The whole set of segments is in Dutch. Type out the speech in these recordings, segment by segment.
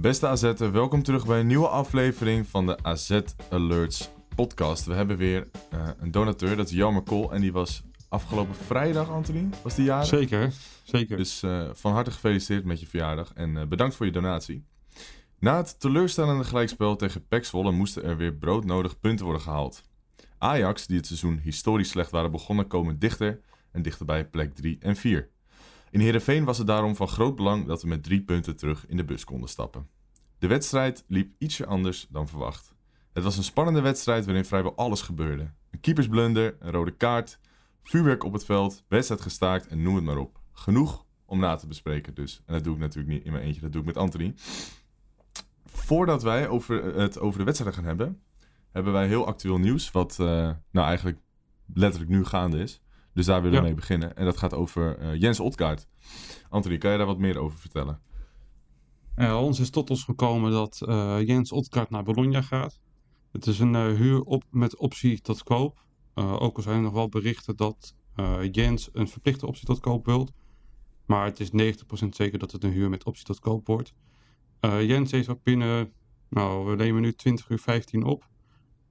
Beste AZ'er, welkom terug bij een nieuwe aflevering van de AZ Alerts podcast. We hebben weer eh, een donateur, dat is Jelmer Kool. En die was afgelopen vrijdag, Anthony, was die jarig? Zeker, zeker. Dus eh, van harte gefeliciteerd met je verjaardag en eh, bedankt voor je donatie. Na het teleurstellende gelijkspel tegen PEC Zwolle moesten er weer broodnodig punten worden gehaald. Ajax, die het seizoen historisch slecht waren begonnen, komen dichter en dichterbij plek 3 en 4. In Heerenveen was het daarom van groot belang dat we met drie punten terug in de bus konden stappen. De wedstrijd liep ietsje anders dan verwacht. Het was een spannende wedstrijd waarin vrijwel alles gebeurde. Een keepersblunder, een rode kaart, vuurwerk op het veld, wedstrijd gestaakt en noem het maar op. Genoeg om na te bespreken dus. En dat doe ik natuurlijk niet in mijn eentje, dat doe ik met Anthony. Voordat wij over, het over de wedstrijd gaan hebben, hebben wij heel actueel nieuws, wat eh, nou eigenlijk letterlijk nu gaande is. Dus daar willen we Ja. mee beginnen. En dat gaat over eh, Jens Otkaart. Anthony, kan je daar wat meer over vertellen? Eh, ons is tot ons gekomen dat eh, Jens Otkaart naar Bologna gaat. Het is een eh, huur op, met optie tot koop. Eh, ook al zijn er nog wel berichten dat eh, Jens een verplichte optie tot koop wilt. Maar het is 90% zeker dat het een huur met optie tot koop wordt. Eh, Jens heeft ook binnen, nou we nemen nu 20 uur 15 op.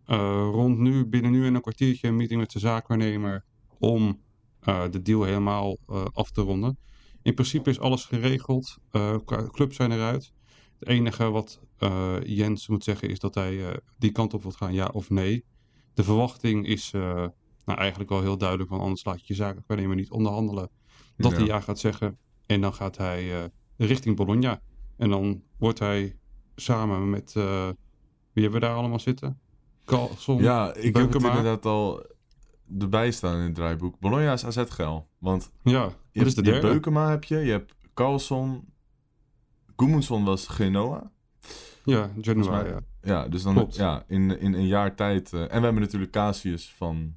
Eh, rond nu, binnen nu en een kwartiertje een meeting met de zaakwaarnemer om eh, de deal helemaal eh, af te ronden. In principe is alles geregeld. eh, clubs zijn eruit. Het enige wat Jens moet zeggen is dat hij die kant op wil gaan, ja of nee. De verwachting is nou, eigenlijk wel heel duidelijk, want anders laat je je zaken maar niet onderhandelen. Dat Ja. hij ja gaat zeggen. En dan gaat hij richting Bologna. En dan wordt hij samen met, wie hebben we daar allemaal zitten? Carlson, Ja, ik heb het inderdaad al erbij staan in het draaiboek. Bologna is AZ geil. Want Ja, je hebt, de je hebt. Beukema heb je, je hebt Carlson, Goemundsson was Genoa. Ja, Genoa, ja. Ja, dus dan Klopt. ja, in, in een jaar tijd. eh, en we hebben natuurlijk Casius van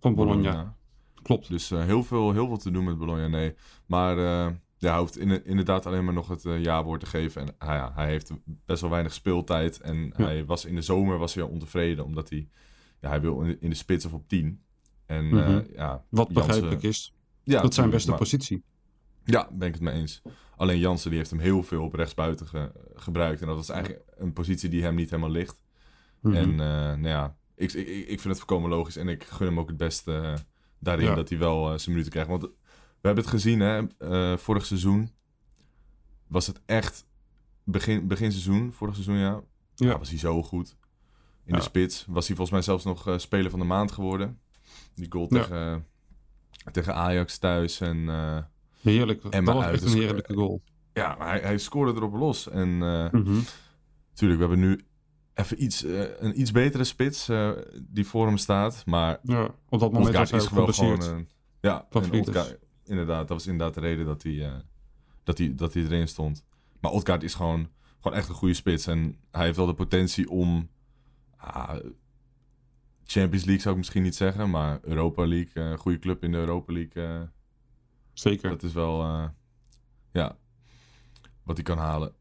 Van Bologna. Klopt. Dus eh, heel, veel, heel veel te doen met Bologna, nee. Maar eh, ja, hij hoeft in, inderdaad alleen maar nog het ja-woord te geven. En hij, ja, hij heeft best wel weinig speeltijd. En hij was in de zomer was hij ontevreden, omdat hij, ja, hij wil in de, in de spits of op 10. En Mhm. eh, ja, Wat begrijpelijk is. Ja, dat zijn beste maar- positie. Ja, ben ik het mee eens. Alleen Jansen die heeft hem heel veel op rechtsbuiten ge- gebruikt. En dat is eigenlijk een positie die hem niet helemaal ligt. Mhm. En eh, nou ja, ik, ik, ik vind het voorkomen logisch. En ik gun hem ook het beste eh, daarin Ja. dat hij wel zijn minuten krijgt. Want we hebben het gezien, hè, vorig seizoen was het echt begin, begin seizoen, vorig seizoen ja, Ja. ja, was hij zo goed. In Ja. de spits was hij volgens mij zelfs nog speler van de maand geworden. Die goal Ja. tegen, tegen Ajax thuis en... eh, Heerlijk. Emma dat was echt een heerlijke goal. ja, maar hij, hij scoorde erop los. En eh Mhm. Tuurlijk, we hebben nu even iets, eh, een iets betere spits eh, die voor hem staat. Maar Ja, op dat moment was hij is ook gewoon ja, en. Odgaard- inderdaad, dat was inderdaad de reden dat hij, dat hij, dat hij erin stond. Maar Odgaard is gewoon, gewoon echt een goede spits. En hij heeft wel de potentie om... Champions League zou ik misschien niet zeggen, maar Europa League, eh, een goede club in de Europa League... eh, Zeker. dat is wel, eh, ja, wat hij kan halen.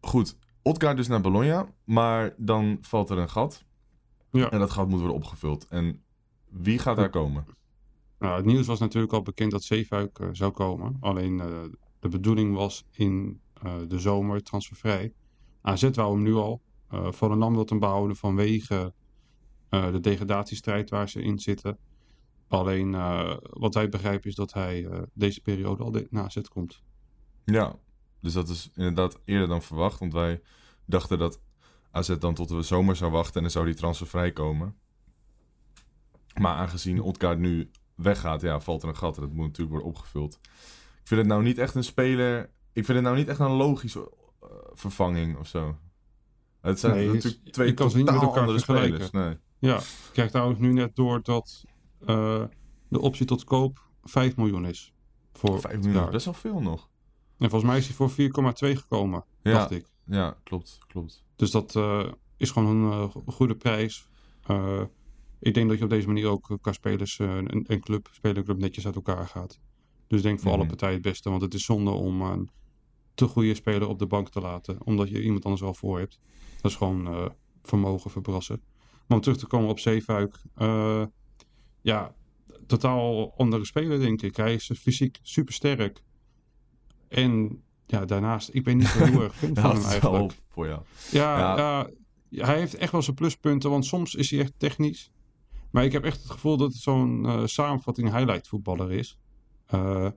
Goed, Odgaard dus naar Bologna, maar dan valt er een gat. Ja. En dat gat moet worden opgevuld. En wie gaat daar komen? Nou, het nieuws was natuurlijk al bekend dat Zeefuik zou komen. Alleen de bedoeling was in de zomer transfervrij. AZ wou hem nu al. Eh Volendam wil hem behouden vanwege de degradatiestrijd waar ze in zitten. Alleen eh, wat wij begrijpen is dat hij eh, deze periode al de- naar AZ komt. Ja, dus dat is inderdaad eerder dan verwacht. Want wij dachten dat AZ dan tot de zomer zou wachten en dan zou die transfer vrijkomen. Maar aangezien Odgaard nu weggaat, ja, valt er een gat en dat moet natuurlijk worden opgevuld. Ik vind het nou niet echt een speler... Ik vind het nou niet echt een logische eh, vervanging of zo. Het zijn Nee, natuurlijk twee je kan ze niet met totaal elkaar andere spelers. Nee. Ja, ik krijg trouwens nu net door dat eh, de optie tot koop 5 miljoen is. Voor 5 het miljoen is best wel veel nog. En volgens mij is hij voor 4,2 gekomen, Ja. dacht ik. Ja, klopt, klopt. Dus dat eh, is gewoon een eh, go- goede prijs. Ik denk dat je op deze manier ook qua spelers en, en club, spelerclub netjes uit elkaar gaat. Dus ik denk voor alle Mhm. partijen het beste. Want het is zonde om een te goede speler op de bank te laten. Omdat je iemand anders al voor hebt. Dat is gewoon vermogen verbrassen. Maar om terug te komen op Zeefuik. eh, ja, totaal andere speler denk ik. Hij is fysiek super sterk. En ja, daarnaast, ik ben niet zo heel erg fan van hem eigenlijk. voor jou. Ja, Ja. hij heeft echt wel zijn pluspunten, want soms is hij echt technisch. Maar ik heb echt het gevoel dat het zo'n eh, samenvatting highlight voetballer is. Eh,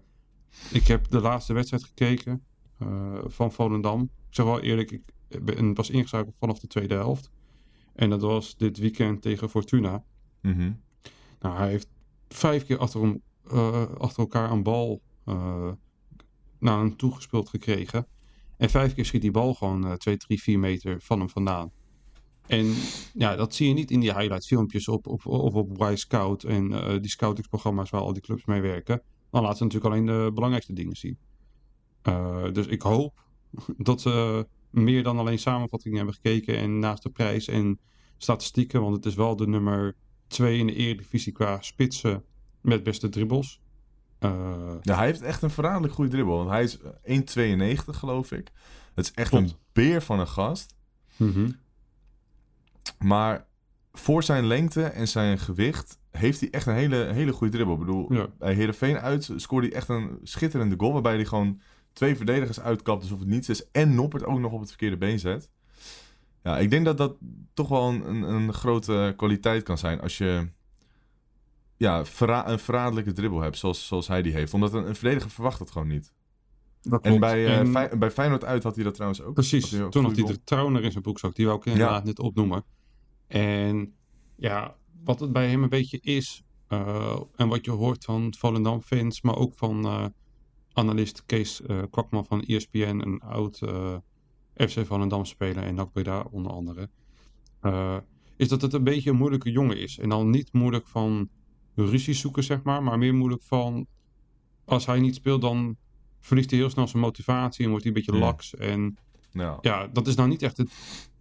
ik heb de laatste wedstrijd gekeken van Volendam. Ik zeg wel eerlijk, ik ben pas ingeschakeld vanaf de tweede helft. En dat was dit weekend tegen Fortuna. Mhm. Nou, hij heeft vijf keer achter, hem, eh, achter elkaar een bal eh, naar hem toegespeeld gekregen. En vijf keer schiet die bal gewoon eh 2, 3, 4 meter van hem vandaan. En ja, dat zie je niet in die highlight filmpjes op, op, of op Y-Scout en eh, die scoutingsprogramma's waar al die clubs mee werken. Dan laten ze natuurlijk alleen de belangrijkste dingen zien. Dus ik hoop dat ze meer dan alleen samenvattingen hebben gekeken en naast de prijs en statistieken, want het is wel de nummer 2 in de Eredivisie qua spitsen met beste dribbles. Eh, Ja, hij heeft echt een verraderlijk goede dribbel. Want hij is 1,92 geloof ik. Het is echt een beer van een gast. mhm. Maar voor zijn lengte en zijn gewicht heeft hij echt een hele, hele goede dribbel. Ik bedoel, Ja. bij Heerenveen uit scoorde hij echt een schitterende goal. Waarbij hij gewoon twee verdedigers uitkapt alsof het niets is. En Noppert ook nog op het verkeerde been zet. Ja, ik denk dat dat toch wel een, een, een grote kwaliteit kan zijn. Als je ja, verra- een verraderlijke dribbel hebt, zoals, zoals hij die heeft. Omdat een, een verdediger verwacht dat gewoon niet. Dat En bij, eh, En- Fey- bij Feyenoord uit had hij dat trouwens ook. Precies, Had hij ook toen had hij de trouwner in zijn broekzak. Die wou ik inderdaad net opnoemen. En ja, wat het bij hem een beetje is... eh, en wat je hoort van Volendam-fans... maar ook van eh, analist Kees eh, Kwakman van ESPN... een oud eh, FC Volendam-speler en NAC Breda onder andere... eh, is dat het een beetje een moeilijke jongen is. En dan niet moeilijk van ruzie zoeken, zeg maar... maar meer moeilijk van... als hij niet speelt, dan verliest hij heel snel zijn motivatie... en wordt hij een beetje Hmm. laks en Ja, ja, dat is nou niet echt het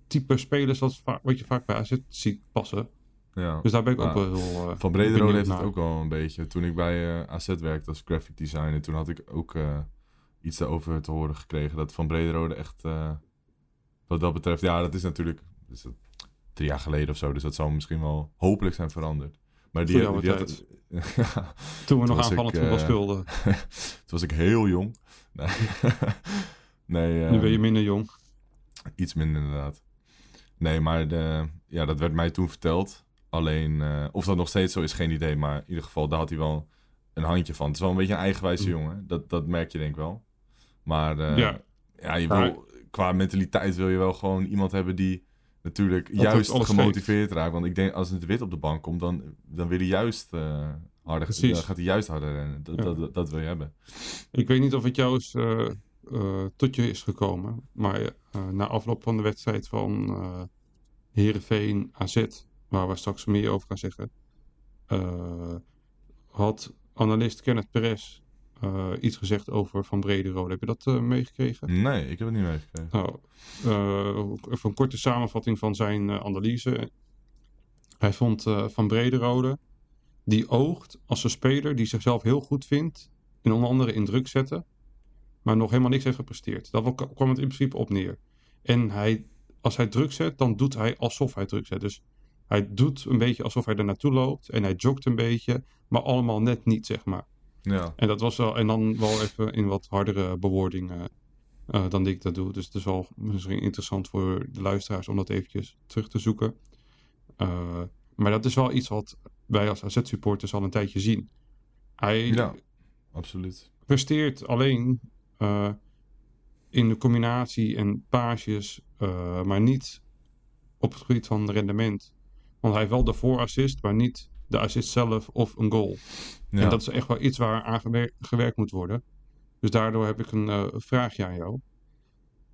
type spelers wat, wat je vaak bij AZ ziet passen. Ja. Dus daar ben ik ook Ja. wel heel eh, Van Brederode heeft het ook wel een beetje. Toen ik bij eh, AZ werkte als graphic designer, toen had ik ook eh, iets daarover te horen gekregen. Dat Van Brederode echt, wat dat betreft, ja, dat is natuurlijk dat drie jaar geleden of zo. Dus dat zou misschien wel hopelijk zijn veranderd. Maar die, die had, tijd. ja, Toen we Toen nog aanvallend voetbal speelden. toen was ik heel jong. Nee, nee nu ben je ehm, minder jong. Iets minder inderdaad. Nee, maar de, ja, dat werd mij toen verteld. Alleen, eh, of dat nog steeds zo is, geen idee. Maar in ieder geval, daar had hij wel een handje van. Het is wel een beetje een eigenwijze Mm. jongen. Dat, dat merk je denk ik wel. Maar eh, Ja. ja. je wil, qua mentaliteit wil je wel gewoon iemand hebben die natuurlijk Altijd juist gemotiveerd raakt. Want ik denk, als het wit op de bank komt, dan, dan wil hij juist eh, harder, Precies. dan gaat hij juist harder rennen. Dat, Ja. dat, dat, wil je hebben. Ik weet niet of het jou eh, tot je is gekomen. Maar na afloop van de wedstrijd van Heerenveen AZ, waar we straks meer over gaan zeggen, eh, had analist Kenneth Perez eh, iets gezegd over Van Brederode. Heb je dat eh, meegekregen? Nee, ik heb het niet meegekregen. Nou, even een korte samenvatting van zijn analyse. Hij vond Van Brederode, die oogt als een speler die zichzelf heel goed vindt, en onder andere in druk zetten, maar nog helemaal niks heeft gepresteerd. Wel- kwam het in principe op neer. En hij, als hij druk zet, dan doet hij alsof hij druk zet. Dus hij doet een beetje alsof hij er naartoe loopt en hij jogt een beetje, maar allemaal net niet, zeg maar. Ja, En dat was wel, en dan wel even in wat hardere bewoordingen eh, dan die ik dat doe. Dus het is wel misschien interessant voor de luisteraars om dat eventjes terug te zoeken. Eh, maar dat is wel iets wat wij als AZ-supporters al een tijdje zien. Hij ja absoluut. presteert alleen eh, in de combinatie en paasjes, eh, maar niet op het gebied van rendement. Want hij heeft wel de voorassist, maar niet de assist zelf of een goal. Ja. En dat is echt wel iets waar aan gewer- gewerkt moet worden. Dus daardoor heb ik een eh, vraagje aan jou.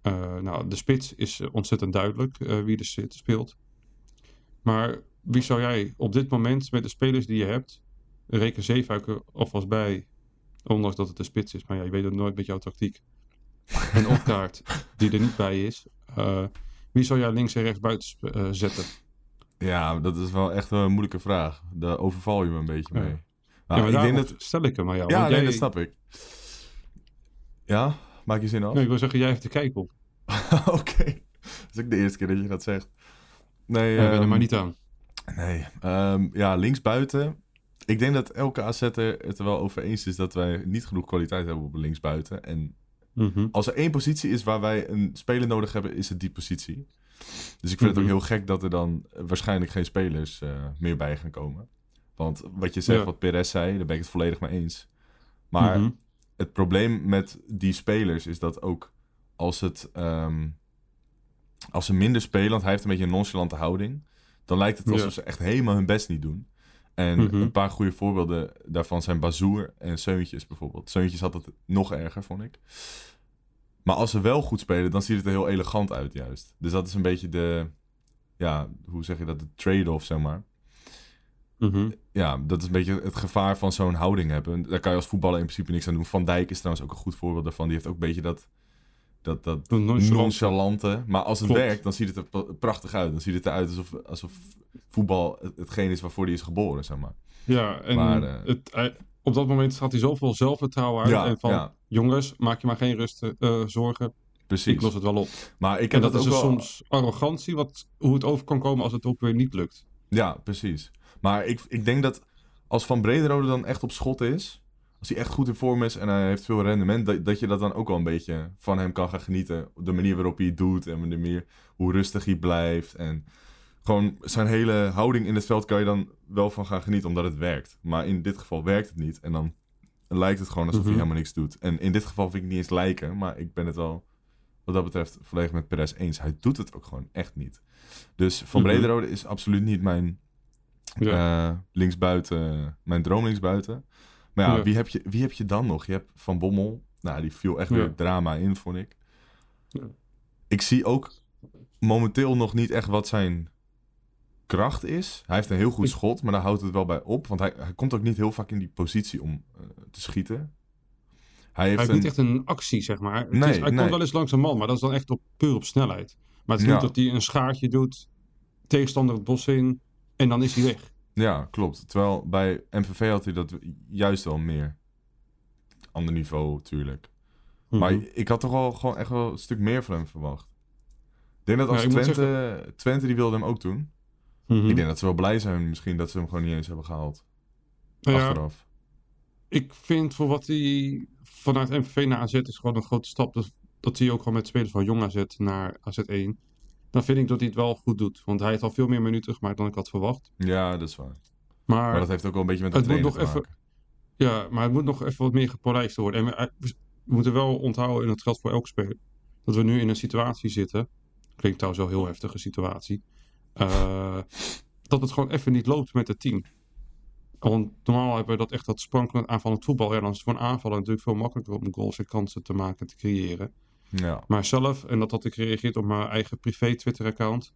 Eh, nou, de spits is ontzettend duidelijk eh, wie er zit, speelt. Maar wie zou jij op dit moment met de spelers die je hebt, reken Zeefuiker alvast bij, ondanks dat het de spits is, maar ja, je weet het nooit met jouw tactiek. En Opkaart, die er niet bij is. Wie zou jij links en rechts buiten zetten? Ja, dat is wel echt een moeilijke vraag. Daar overval je me een beetje mee. ja, Nou, maar ik denk dat... stel ik hem aan jou. Ja, want nee, jij- dat snap ik. Ja? Maak je zin af? Nee, ik wil zeggen, jij heeft de kijk op. Oké. Dat is ook de eerste keer dat je dat zegt. Nee, Ja, ben er ehm, maar niet aan. Nee, ehm, ja, linksbuiten. Ik denk dat elke AZ'er het er wel over eens is dat wij niet genoeg kwaliteit hebben op linksbuiten. En Mhm. als er één positie is waar wij een speler nodig hebben, is het die positie. Dus ik vind het ook Mhm. heel gek dat er dan waarschijnlijk geen spelers eh, meer bij gaan komen. Want wat je zegt, Ja. wat Perez zei, daar ben ik het volledig mee eens. Maar Mhm. het probleem met die spelers is dat ook als het ehm, als ze minder spelen, want hij heeft een beetje een nonchalante houding, dan lijkt het alsof Ja. ze echt helemaal hun best niet doen. En Mhm. een paar goede voorbeelden daarvan zijn Bazoer en Seuntjes bijvoorbeeld. Seuntjes had het nog erger, vond ik. Maar als ze wel goed spelen, dan ziet het er heel elegant uit juist. Dus dat is een beetje de, ja, hoe zeg je dat, de trade-off, zeg maar Mhm. ja, dat is een beetje het gevaar van zo'n houding hebben. Daar kan je als voetballer in principe niks aan doen. Van Dijk is trouwens ook een goed voorbeeld daarvan. Die heeft ook een beetje dat, dat, dat nonchalante-. Maar als het Klopt. werkt, dan ziet het er prachtig uit. Dan ziet het eruit alsof, alsof voetbal het- hetgeen is waarvoor hij is geboren, zeg maar. Ja, en Maar, eh, het, hij- op dat moment gaat hij zoveel zelfvertrouwen uit. Ja, en van, ja. jongens, maak je maar geen rust, eh, zorgen. Precies. Ik los het wel op. Maar ik En heb dat, dat, is dus wel... soms arrogantie, wat, hoe het over kan komen als het ook weer niet lukt. Ja, precies. Maar ik, ik denk dat als Van Brederode dan echt op schot is... Als hij echt goed in vorm is en hij heeft veel rendement... Dat, dat je dat dan ook wel een beetje van hem kan gaan genieten. De manier waarop hij het doet en de manier hoe rustig hij blijft. En gewoon zijn hele houding in het veld kan je dan wel van gaan genieten... omdat het werkt. Maar in dit geval werkt het niet. En dan lijkt het gewoon alsof hij Mhm. helemaal niks doet. En in dit geval vind ik het niet eens lijken... maar ik ben het wel wat dat betreft volledig met Perez eens. Hij doet het ook gewoon echt niet. Dus Van Mhm. Brederode is absoluut niet mijn Ja. eh, linksbuiten, mijn droom linksbuiten. Maar ja, Ja. Wie, heb je, wie heb je dan nog? Je hebt Van Bommel. Nou, die viel echt Ja. weer drama in, vond ik. Ik zie ook momenteel nog niet echt wat zijn kracht is. Hij heeft een heel goed schot, maar daar houdt het wel bij op. Want hij, hij komt ook niet heel vaak in die positie om eh, te schieten. Hij heeft Hij heeft een... niet echt een actie, zeg maar. Het Nee, is, hij nee. komt wel eens langs een man, maar dat is dan echt op, puur op snelheid. Maar het is Ja. niet dat hij een schaartje doet, tegenstander het bos in en dan is hij weg. Ja, klopt. Terwijl bij MVV had hij dat juist wel meer. Ander niveau, natuurlijk. Maar Mhm. ik had toch al gewoon echt wel een stuk meer van hem verwacht. Ik denk dat als moet Twente, Twente, die wilde hem ook doen. Mhm. Ik denk dat ze wel blij zijn misschien dat ze hem gewoon niet eens hebben gehaald. Ja, Achteraf. ik vind voor wat hij vanuit MVV naar AZ is gewoon een grote stap. Dat, dat zie je ook gewoon met spelers van jong AZ naar AZ1. Dan vind ik dat hij het wel goed doet. Want hij heeft al veel meer minuten gemaakt dan ik had verwacht. Ja, dat is waar. Maar, Maar dat heeft ook wel een beetje met de het moet nog te even- maken. ja, maar het moet nog even wat meer gepolijst worden. En we, we moeten wel onthouden, en dat geldt voor elke speler, dat we nu in een situatie zitten. Klinkt trouwens wel heel heftige situatie. Eh, dat het gewoon even niet loopt met het team. Want normaal hebben we dat echt dat sprankelend aanvallend voetbal. Ja, dan is het voor een aanvaller natuurlijk veel makkelijker om goals en kansen te maken en te creëren. Ja. Maar zelf, en dat had ik gereageerd op mijn eigen privé Twitter-account.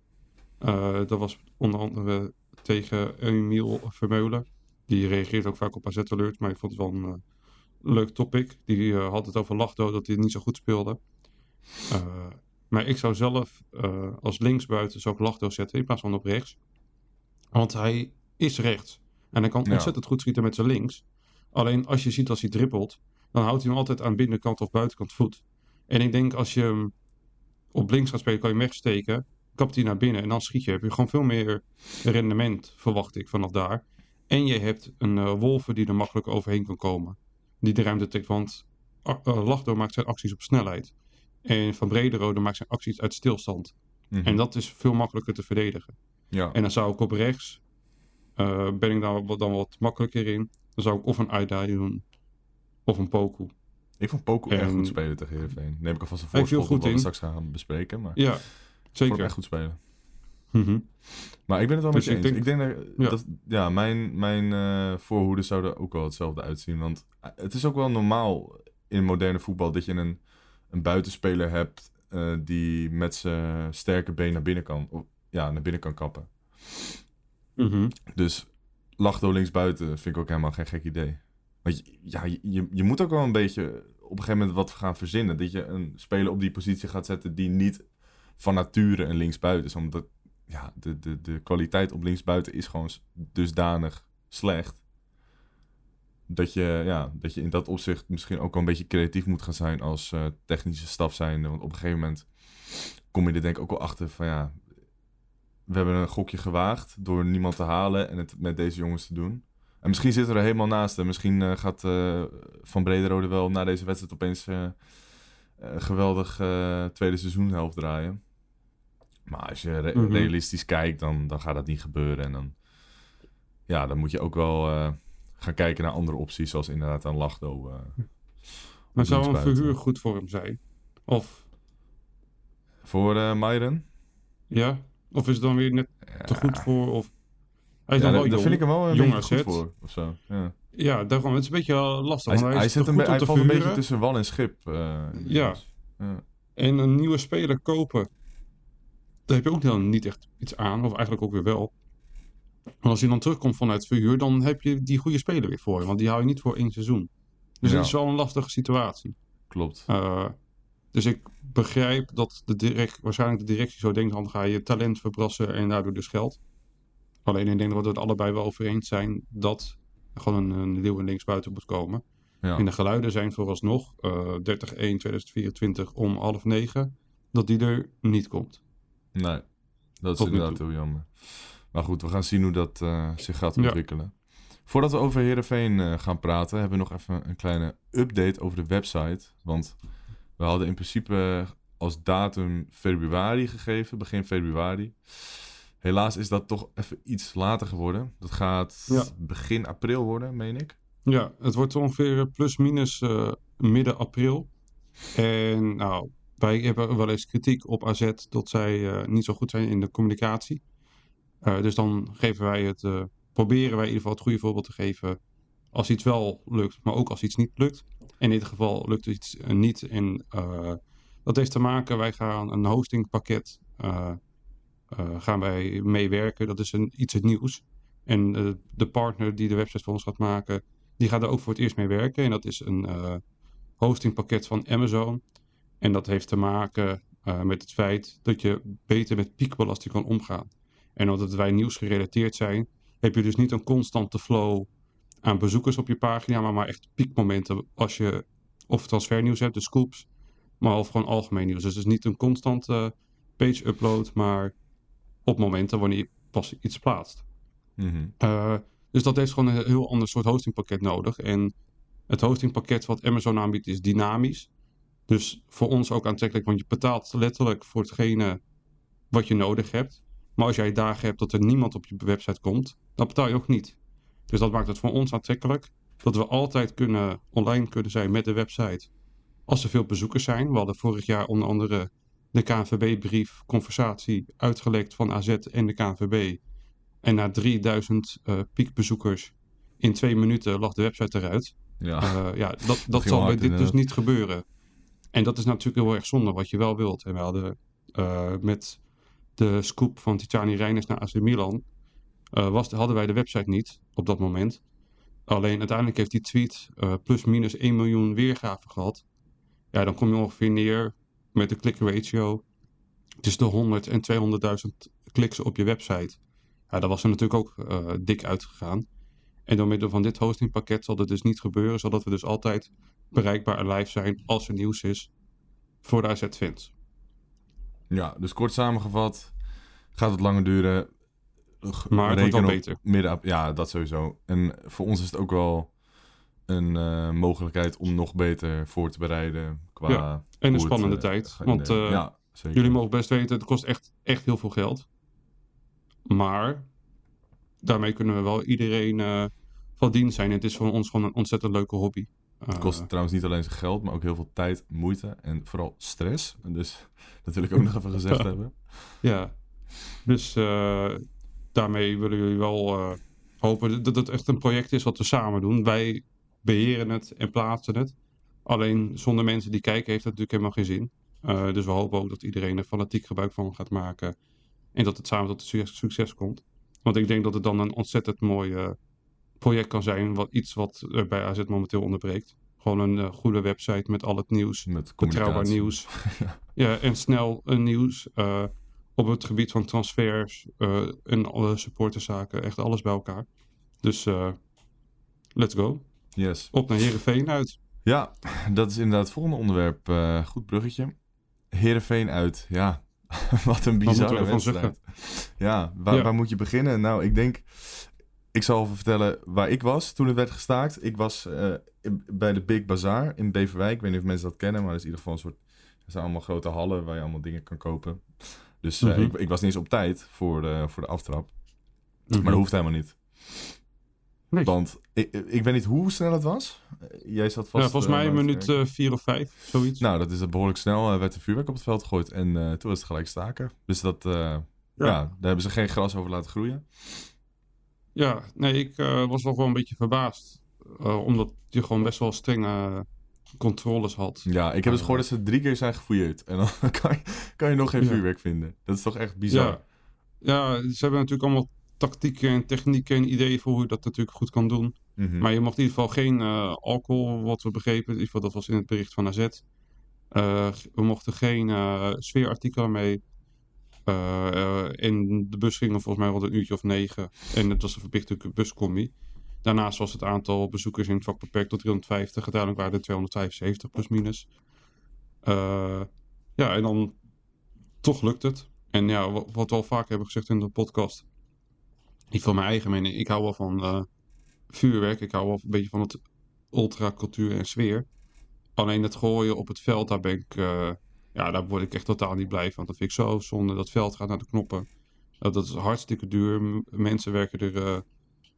eh, dat was onder andere tegen Emiel Vermeulen. Die reageert ook vaak op AZ Alert, maar ik vond het wel een eh, leuk topic. Die had het over Lachdo, dat hij niet zo goed speelde. Maar ik zou zelf eh, als linksbuiten zou ik Lachdo zetten in plaats van op rechts. Want hij is rechts. En hij kan Ja. ontzettend goed schieten met zijn links. Alleen als je ziet als hij dribbelt, dan houdt hij hem altijd aan binnenkant of buitenkant voet. En ik denk als je hem op links gaat spelen, kan je hem wegsteken. Kapt hij naar binnen en dan schiet je. Heb je gewoon veel meer rendement, verwacht ik, vanaf daar. En je hebt een eh Wolven die er makkelijk overheen kan komen. Die de ruimte trekt, want uh, Lachdo maakt zijn acties op snelheid. En Van Brederode maakt zijn acties uit stilstand. Mhm. En dat is veel makkelijker te verdedigen. ja. En dan zou ik op rechts, eh, ben ik daar dan wat makkelijker in. Dan zou ik of een Aida doen, of een Poku. Ik vond echt En- goed spelen tegen Heerenveen. Neem ik alvast een voorschot op goed wat we straks gaan bespreken. Maar Ja, zeker. echt goed spelen. Mhm. Maar ik ben het wel Dus met je ik eens. denk- ik denk dat, Ja. dat ja, mijn, mijn eh voorhoede zou er ook wel hetzelfde uitzien. Want eh, het is ook wel normaal in moderne voetbal dat je een, een buitenspeler hebt eh, die met zijn sterke been naar binnen kan, of, ja, naar binnen kan kappen. Mhm. Dus Lachdo linksbuiten vind ik ook helemaal geen gek idee. Want ja, je- je, moet ook wel een beetje op een gegeven moment wat gaan verzinnen. Dat je een speler op die positie gaat zetten die niet van nature een linksbuiten is. Omdat ja, de, de, de kwaliteit op linksbuiten is gewoon dusdanig slecht. Dat je, ja, dat je in dat opzicht misschien ook wel een beetje creatief moet gaan zijn als eh, technische staf zijnde. Want op een gegeven moment kom je er denk ik ook wel achter van ja, we hebben een gokje gewaagd door niemand te halen en het met deze jongens te doen. En misschien zitten we er helemaal naast. En misschien eh, gaat eh, Van Brederode wel na deze wedstrijd opeens een geweldig tweede seizoenhelft draaien. Maar als je re- Mhm. realistisch kijkt, dan, dan gaat dat niet gebeuren. En dan, ja, dan moet je ook wel gaan kijken naar andere opties, zoals inderdaad een Lachdo. eh, Maar zou een verhuur goed voor hem zijn? Of, voor eh Myron. ja? Of is het dan weer net te goed voor? Of... Hij is Ja, daar, wel daar vind ik hem wel een jong beetje goed voor. Of zo. Ja. Ja, daarom. Het is een beetje eh, lastig. Hij, hij, zit een, be- hij valt een beetje tussen wal en schip. eh, Ja. ja. En een nieuwe speler kopen, daar heb je ook dan niet echt iets aan. Of eigenlijk ook weer wel. Maar als hij dan terugkomt vanuit verhuur, dan heb je die goede speler weer voor je. Want die hou je niet voor één seizoen. Dus Ja. het is wel een lastige situatie. Klopt. Eh, dus ik begrijp dat de direct, waarschijnlijk de directie zo denkt, dan ga je talent verbrassen en daardoor dus geld. Alleen ik denk dat we het allebei wel over eens zijn dat er gewoon een, een leeuw in linksbuiten moet komen. Ja. En de geluiden zijn vooralsnog eh 30-1-2024 om half negen, dat die er niet komt. Nee, dat is Tot inderdaad heel jammer. Maar goed, we gaan zien hoe dat eh, zich gaat Ja. ontwikkelen. Voordat we over Heerenveen eh, gaan praten, hebben we nog even een kleine update over de website. Want we hadden in principe als datum februari gegeven, begin februari. Helaas is dat toch even iets later geworden. Dat gaat Ja. begin april worden, meen ik. Ja, het wordt ongeveer plus minus eh, midden april. En nou, wij hebben wel eens kritiek op AZ dat zij eh, niet zo goed zijn in de communicatie. Eh, dus dan geven wij het, eh, proberen wij in ieder geval het goede voorbeeld te geven als iets wel lukt, maar ook als iets niet lukt. In dit geval lukt iets eh, niet. En dat heeft te maken, wij gaan een hostingpakket gaan wij meewerken. Dat is een, iets nieuws. En de partner die de website voor ons gaat maken, die gaat er ook voor het eerst mee werken. En dat is een hostingpakket van Amazon. En dat heeft te maken met het feit dat je beter met piekbelasting kan omgaan. En omdat wij nieuwsgerelateerd zijn, heb je dus niet een constante flow aan bezoekers op je pagina, maar maar echt piekmomenten als je of transfernieuws hebt, de scoops, maar of gewoon algemeen nieuws. Dus het is niet een constante page upload, maar op momenten wanneer je pas iets plaatst. Mhm. Uh, dus dat heeft gewoon een heel ander soort hostingpakket nodig. En het hostingpakket wat Amazon aanbiedt is dynamisch. Dus voor ons ook aantrekkelijk, want je betaalt letterlijk voor hetgene wat je nodig hebt. Maar als jij dagen hebt dat er niemand op je website komt, dan betaal je ook niet. Dus dat maakt het voor ons aantrekkelijk dat we altijd kunnen, online kunnen zijn met de website als er veel bezoekers zijn. We hadden vorig jaar onder andere de KNVB-brief, conversatie uitgelekt van AZ en de KNVB. En na 3000 uh, piekbezoekers in twee minuten lag de website eruit. Ja, uh, ja dat, dat zal bij dit eh, dus niet gebeuren. En dat is natuurlijk heel erg zonde wat je wel wilt. En we hadden uh, met de scoop van Titani Reiners naar AC Milan... Uh, was, hadden wij de website niet op dat moment. Alleen uiteindelijk heeft die tweet uh, plus minus 1 miljoen weergaven gehad. Ja, dan kom je ongeveer neer met de click ratio tussen de 100 en 200.000 kliks op je website. Ja, daar was er natuurlijk ook uh, dik uitgegaan. En door middel van dit hostingpakket zal dat dus niet gebeuren, zodat we dus altijd bereikbaar en live zijn als er nieuws is voor de AZ-fans. Ja, dus kort samengevat, gaat het langer duren. Maar het wordt wel beter. Midden, ja, dat sowieso. En voor ons is het ook wel een uh, mogelijkheid om nog beter voor te bereiden. Qua ja, en een spannende het, uh, tijd. Want uh, ja, jullie mogen best weten, het kost echt, echt heel veel geld. Maar daarmee kunnen we wel iedereen van dienst zijn. Het is voor ons gewoon een ontzettend leuke hobby. Het kost trouwens niet alleen zijn geld, maar ook heel veel tijd, moeite en vooral stress. Dus dat wil ik ook nog even gezegd hebben. Ja, dus uh, daarmee willen jullie wel uh, hopen dat het echt een project is wat we samen doen. Wij beheren het en plaatsen het. Alleen zonder mensen die kijken heeft het natuurlijk helemaal geen zin. Uh, dus we hopen ook dat iedereen er fanatiek gebruik van gaat maken. En dat het samen tot succes, succes komt. Want ik denk dat het dan een ontzettend mooi uh, project kan zijn. Wat, iets wat er bij AZ momenteel onderbreekt. Gewoon een eh, goede website met al het nieuws. Met Betrouwbaar nieuws. ja, en snel een nieuws. eh, op het gebied van transfers eh, en alle supporterzaken. Echt alles bij elkaar. Dus let's go. Yes. Op naar Heerenveen uit. Ja, dat is inderdaad het volgende onderwerp. Goed bruggetje. Heerenveen uit. Ja, wat een bizarre wedstrijd. Ja, waar, Ja. waar moet je beginnen? Nou, ik denk... Ik zal even vertellen waar ik was toen het werd gestaakt. Ik was eh, bij de Big Bazaar in Beverwijk. Ik weet niet of mensen dat kennen, maar dat is in ieder geval een soort... Er zijn allemaal grote hallen waar je allemaal dingen kan kopen. Dus eh, Mhm. ik, ik was niet eens op tijd voor de, voor de aftrap. Mhm. Maar dat hoeft helemaal niet. Nee. Want ik, ik weet niet hoe snel het was. Jij zat vast... ja, volgens eh, mij een minuut eh, vier of vijf, zoiets. Nou, dat is behoorlijk snel. Er werd een vuurwerk op het veld gegooid en toen was het gelijk staken. Dus dat, ja. daar hebben ze geen gras over laten groeien. Ja, nee, ik eh, was nog wel een beetje verbaasd. eh, omdat je gewoon best wel strenge controles had. Ja, ik heb dus gehoord dat ze drie keer zijn gefouilleerd. En dan kan je, kan je nog geen Ja. vuurwerk vinden. Dat is toch echt bizar. Ja. ja, ze hebben natuurlijk allemaal tactieken en technieken en ideeën voor hoe je dat natuurlijk goed kan doen. Mhm. Maar je mocht in ieder geval geen alcohol, wat we begrepen. In ieder geval, dat was in het bericht van AZ. We mochten geen eh, sfeerartikelen mee. Eh, eh, en de bus ging er volgens mij rond een uurtje of negen. En het was een verplichte buscombi. Daarnaast was het aantal bezoekers in het vak beperkt tot 350. Uiteindelijk waren er 275 plus minus. Ja, en dan toch lukt het. En ja, wa- wat we al vaak hebben gezegd in de podcast. Niet van mijn eigen mening. Ik hou wel van eh, vuurwerk. Ik hou wel een beetje van het ultracultuur en sfeer. Alleen het gooien op het veld, daar ben ik... ja, daar word ik echt totaal niet blij van. Dat vind ik zo zonde. Dat veld gaat naar de knoppen. Uh, dat is hartstikke duur. Mensen werken er eh,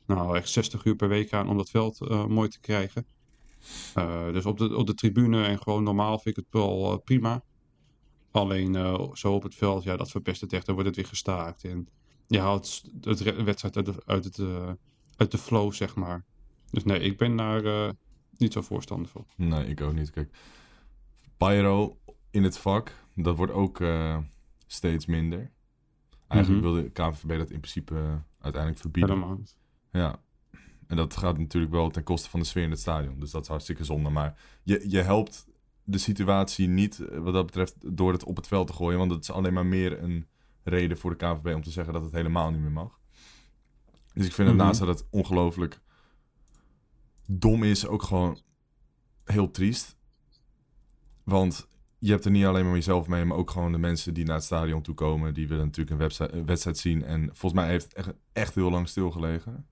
nou, echt 60 uur per week aan om dat veld eh, mooi te krijgen. Uh, dus op de, op de tribune en gewoon normaal vind ik het wel uh, prima. Alleen uh, zo op het veld, ja, dat verpest het echt. Dan wordt het weer gestaakt. En je haalt het wedstrijd uit de, uit, uh, uit de flow, zeg maar. Dus nee, ik ben daar uh, niet zo voorstander van. Nee, ik ook niet. Kijk, pyro in het vak, dat wordt ook uh, steeds minder. Eigenlijk mm -hmm. wil de KNVB dat in principe uh, uiteindelijk verbieden. Ja. En dat gaat natuurlijk wel ten koste van de sfeer in het stadion. Dus dat is hartstikke zonde. Maar je, je helpt de situatie niet eh, wat dat betreft door het op het veld te gooien. Want dat is alleen maar meer een reden voor de KNVB om te zeggen dat het helemaal niet meer mag. Dus ik vind het mm -hmm. naast dat het ongelooflijk dom is, ook gewoon heel triest. Want je hebt er niet alleen maar jezelf mee, maar ook gewoon de mensen die naar het stadion toe komen. Die willen natuurlijk een, website, een wedstrijd zien. En volgens mij heeft het echt, echt heel lang stilgelegen.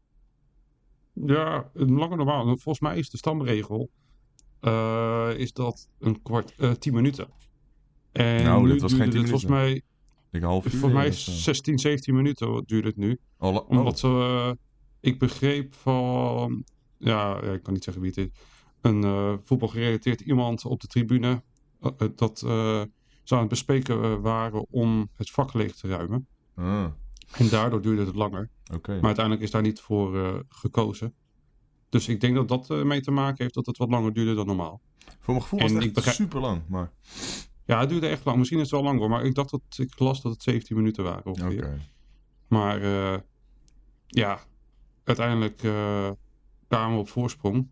Ja, langer normaal. Volgens mij is de stamregel uh, is dat een kwart, uh, tien minuten. En nou, dat was geen tien minuten. Volgens mij, ik half uur. Volgens mij 16, 17 minuten duurt het nu. Oh, oh. Omdat ze, uh, ik begreep van, ja, ik kan niet zeggen wie het is, een voetbalgerelateerd iemand op de tribune dat ze aan het bespreken waren om het vak leeg te ruimen. Ah. En daardoor duurde het langer. Okay. Maar uiteindelijk is daar niet voor uh, gekozen. Dus ik denk dat dat uh, mee te maken heeft dat het wat langer duurde dan normaal. Voor mijn gevoel was en het echt begrijp... super lang. Maar... Ja, het duurde echt lang. Misschien is het wel lang hoor. Maar ik dacht dat ik las dat het 17 minuten waren ongeveer. Okay. Maar uh, ja, uiteindelijk kwamen we op voorsprong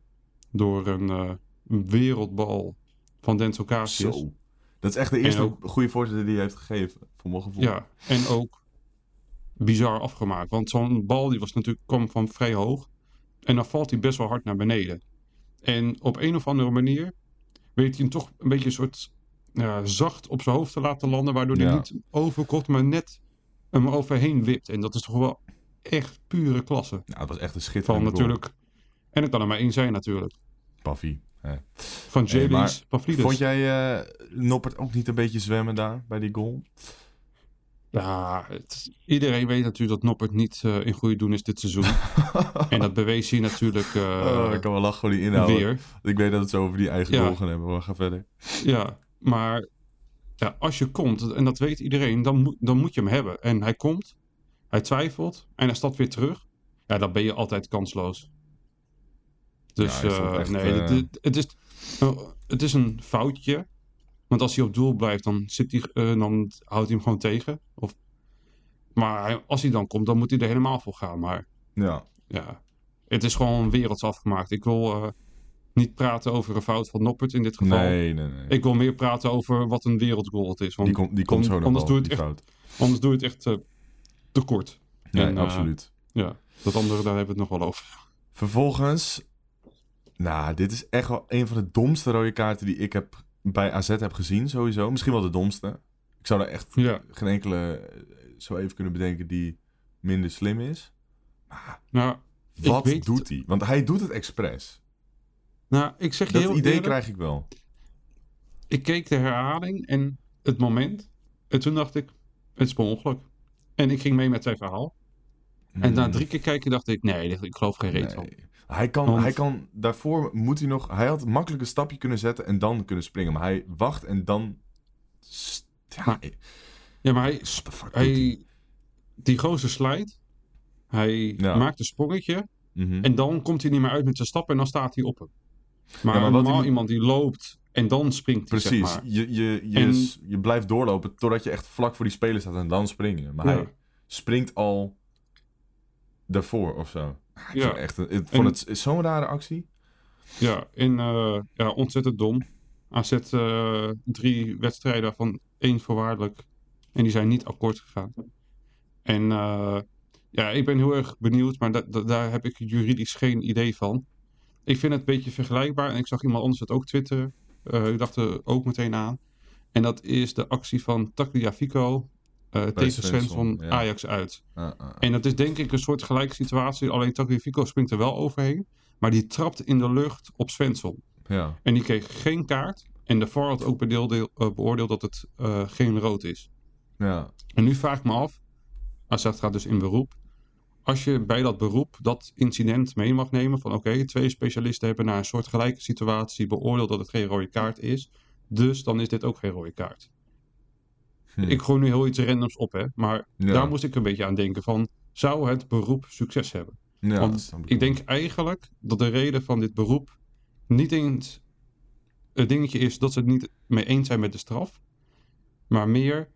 door een uh, wereldbal van Denzel Casius. Zo. Dat is echt de eerste ook, goede voorzitter die hij heeft gegeven, voor mijn gevoel. Ja, en ook bizar afgemaakt. Want zo'n bal die was natuurlijk, kwam van vrij hoog. En dan valt hij best wel hard naar beneden. En op een of andere manier weet hij hem toch een beetje een soort ja, zacht op zijn hoofd te laten landen. Waardoor hij ja. niet overkomt, maar net hem overheen wipt. En dat is toch wel echt pure klasse. Ja, het was echt een schitterende van natuurlijk. En het kan er maar één zijn natuurlijk. Paffy. Van James hey, Pavlidis. Vond jij uh, Noppert ook niet een beetje zwemmen daar bij die goal? Ja, het, iedereen weet natuurlijk dat Noppert niet uh, in goede doen is dit seizoen. en dat bewees hij natuurlijk uh, oh, ik kan wel lachen voor die inhoud. Weer. Ik weet dat het zo over die eigen ja. goal gaan hebben, maar ga verder. Ja, maar ja, als je komt, en dat weet iedereen, dan, moet, dan moet je hem hebben. En hij komt, hij twijfelt en hij stapt weer terug. Ja, dan ben je altijd kansloos. Dus ja, echt, nee, uh... het, het, is, het is een foutje. Want als hij op doel blijft, dan, zit hij, uh, dan houdt hij hem gewoon tegen. Of, maar als hij dan komt, dan moet hij er helemaal voor gaan. Maar ja, ja het is gewoon werelds afgemaakt. Ik wil, niet praten over een fout van Noppert in dit geval. Nee, nee, nee. Ik wil meer praten over wat een wereldgoal het is. Want die, komt die komt zo nog anders wel, doe je het echt. Anders doe je het echt eh, te kort. Nee, En, eh, absoluut. Ja, dat andere, daar hebben we het nog wel over. Vervolgens, nou, dit is echt wel een van de domste rode kaarten die ik heb bij AZ heb gezien, sowieso. Misschien wel de domste. Ik zou er echt Ja, geen enkele eh, zo even kunnen bedenken die minder slim is. nou, Ik Wat weet doet hij? Want hij doet het expres. nou ik zeg je Dat heel idee eerlijk, krijg ik wel. ik keek de herhaling en het moment. En toen dacht ik, het is per ongeluk. En ik ging mee met zijn verhaal. En na Hmm, drie keer kijken dacht ik, nee, ik geloof geen reet van. Hij kan, Want- hij kan, daarvoor moet hij nog, hij had makkelijk een stapje kunnen zetten en dan kunnen springen. Maar hij wacht en dan, ja, Maar- Ja, maar hij, hij? die gozer slijt. Hij Ja. maakt een sprongetje. Mhm. En dan komt hij niet meer uit met zijn stap en dan staat hij op hem. Maar, Ja, maar normaal hij- iemand die loopt en dan springt hij, Precies, zeg maar. je, je, je, En- je blijft doorlopen totdat je echt vlak voor die speler staat en dan springen. Maar Ja. hij springt al daarvoor of zo. Ik Ja. echt, een- ik vond En- het zo'n rare actie. Ja, en eh, ja, ontzettend dom. AZ eh drie wedstrijden waarvan één voorwaardelijk. En die zijn niet akkoord gegaan. En eh, ja, ik ben heel erg benieuwd, maar da- da- daar heb ik juridisch geen idee van. Ik vind het een beetje vergelijkbaar. En ik zag iemand anders het ook twitteren. Ik dacht er ook meteen aan. En dat is de actie van Tagliafico eh tegen Svensson, Svensson ja. Ajax uit. Ah, ah. En dat is denk ik een soort gelijke situatie. Alleen Tagliafico springt er wel overheen. Maar die trapt in de lucht op Svensson. ja. En die kreeg geen kaart. En de VAR had ook bedeelde- eh, beoordeeld dat het eh, geen rood is. Ja. En nu vraag ik me af. AZ gaat dus in beroep. Als je bij dat beroep dat incident mee mag nemen. Van oké, twee specialisten hebben naar een soort gelijke situatie beoordeeld dat het geen rode kaart is. Dus dan is dit ook geen rode kaart. Hm. Ik gooi nu heel iets randoms op hè. Maar Ja. daar moest ik een beetje aan denken van. Zou het beroep succes hebben? ja, Want ik denk eigenlijk dat de reden van dit beroep niet eens het dingetje is dat ze het niet mee eens zijn met de straf. Maar meer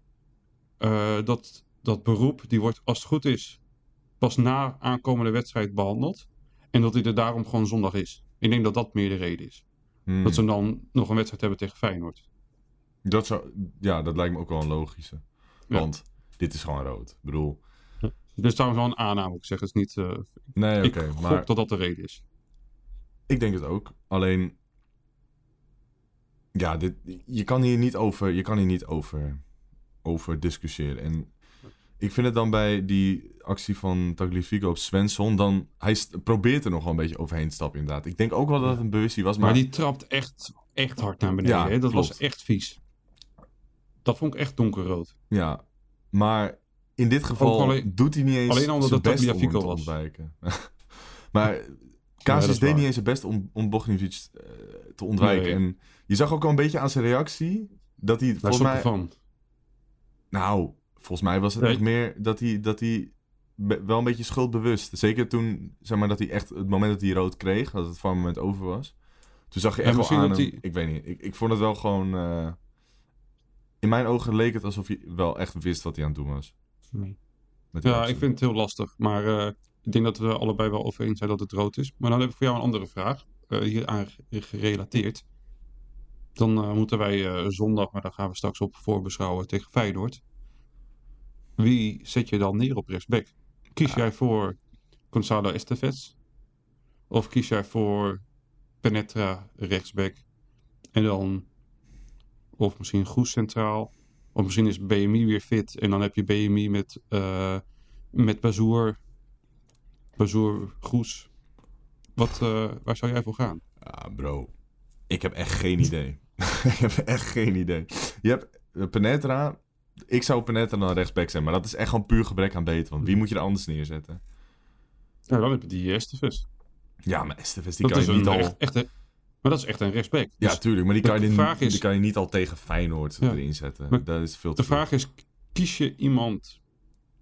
eh, dat dat beroep, die wordt als het goed is, pas na aankomende wedstrijd behandeld. En dat hij er daarom gewoon zondag is. Ik denk dat dat meer de reden is. Hm. Dat ze dan nog een wedstrijd hebben tegen Feyenoord. Dat zou, ja, dat lijkt me ook wel een logische. Ja. Want dit is gewoon rood. Ik bedoel, Dus trouwens wel een aanname, ik zeg het is niet. eh, nee, oké, maar dat dat de reden is. ik denk het ook. Alleen, ja, dit, je kan hier niet over, je kan hier niet over, over discussiëren. En ik vind het dan bij die actie van Tagliafico op Svensson, dan, hij probeert er nog wel een beetje overheen te stappen inderdaad. Ik denk ook wel dat het een bewustie was, maar, Maar die trapt echt, echt hard naar beneden. Ja, hè? Dat klopt. was echt vies. Dat vond ik echt donkerrood. ja, maar in dit geval alleen- doet hij niet eens alleen omdat zijn best om te was. ontwijken. maar is deed niet eens zijn best om, om Bogdanovic eh, te ontwijken. Nee. En je zag ook al een beetje aan zijn reactie dat hij Daar mij... Nou, volgens mij was het Nee. echt meer dat hij, dat hij wel een beetje schuldbewust. Zeker toen, zeg maar, dat hij echt het moment dat hij rood kreeg, dat het van moment over was. Toen zag je echt wel aan hem- Ik weet niet, ik, ik vond het wel gewoon... eh, in mijn ogen leek het alsof hij wel echt wist wat hij aan het doen was. Nee. Ja, ik vind het heel lastig. Maar eh, ik denk dat we allebei wel over eens zijn dat het rood is. Maar dan heb ik voor jou een andere vraag. eh hier aan gerelateerd. Dan eh, moeten wij eh, zondag, maar daar gaan we straks op voorbeschouwen tegen Feyenoord. Wie zet je dan neer op rechtsback? Kies jij voor Gonzalo Estevez? Of kies jij voor Penetra rechtsback? En dan, of misschien Goes centraal. Of misschien is BMI weer fit. En dan heb je BMI met, eh met Bazoer. Bazoer, Goes. Wat, eh, waar zou jij voor gaan? Ja, bro. Ik heb echt geen idee. ik heb echt geen idee. Je hebt eh, Penetra. Ik zou Penetra dan rechtsback zijn, maar dat is echt gewoon puur gebrek aan beter. Want wie moet je er anders neerzetten? Ja, dan heb je die Estevez. Ja, maar Estevez, die Dat kan je niet al... echt, echt maar dat is echt een rechtsback. Ja, Dus tuurlijk, maar die kan, je, vraag die is- kan je niet al tegen Feyenoord Ja. erin zetten. Maar dat is veel te de vraag is, kies je iemand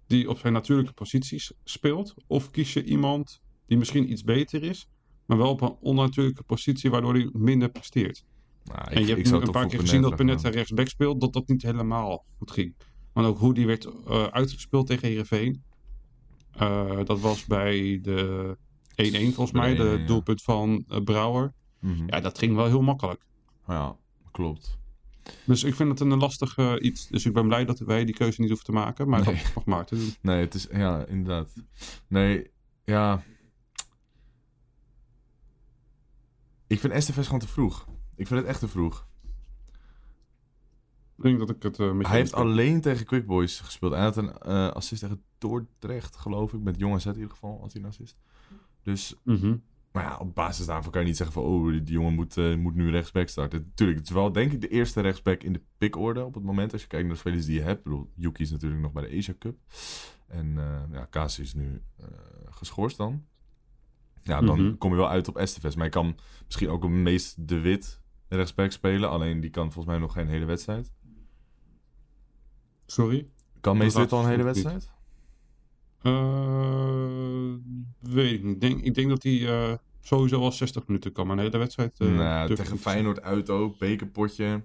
die op zijn natuurlijke posities speelt? Of kies je iemand die misschien iets beter is, maar wel op een onnatuurlijke positie waardoor hij minder presteert? Nou, ik, en je ik hebt nu zou een paar keer gezien dat. Penetra rechtsback speelt, dat dat niet helemaal goed ging. Maar ook hoe die werd eh, uitgespeeld tegen Heerenveen. Eh, dat was bij de 1-1 volgens Bij mij, de de 1-1, ja. doelpunt van eh, Brouwer. Mhm. Ja, dat ging wel heel makkelijk. Ja, klopt. Dus ik vind het een lastig eh, iets. Dus ik ben blij dat wij die keuze niet hoeven te maken. Maar Nee. dat mag Maarten doen. Nee, het is, ja, inderdaad. Nee, ja. Ik vind STFS gewoon te vroeg. Ik vind het echt te vroeg. Ik denk dat ik het eh met Hij heeft alleen tegen Quick Boys gespeeld. Hij had een eh, assist tegen Dordrecht, geloof ik. Met jonge zet in ieder geval, had hij een assist. Dus, Mhm. Maar ja, op basis daarvan kan je niet zeggen van... Oh, die, jongen moet, eh, moet nu rechtsback starten. Tuurlijk, het is wel denk ik de eerste rechtsback in de pickorde op het moment. Als je kijkt naar de spelers die je hebt. Ik bedoel, Yuki is natuurlijk nog bij de Asia Cup. En eh ja, Kasi is nu eh, geschorst dan. Ja, dan Mhm. kom je wel uit op STFS. Maar je kan misschien ook een meest de wit rechtsback spelen. Alleen die kan volgens mij nog geen hele wedstrijd. Sorry? Kan meest dit al een hele wedstrijd? Weet ik niet. Ik denk, ik denk dat hij sowieso wel 60 minuten kan. Maar een hele wedstrijd... ik tegen Feyenoord uit ook, bekerpotje.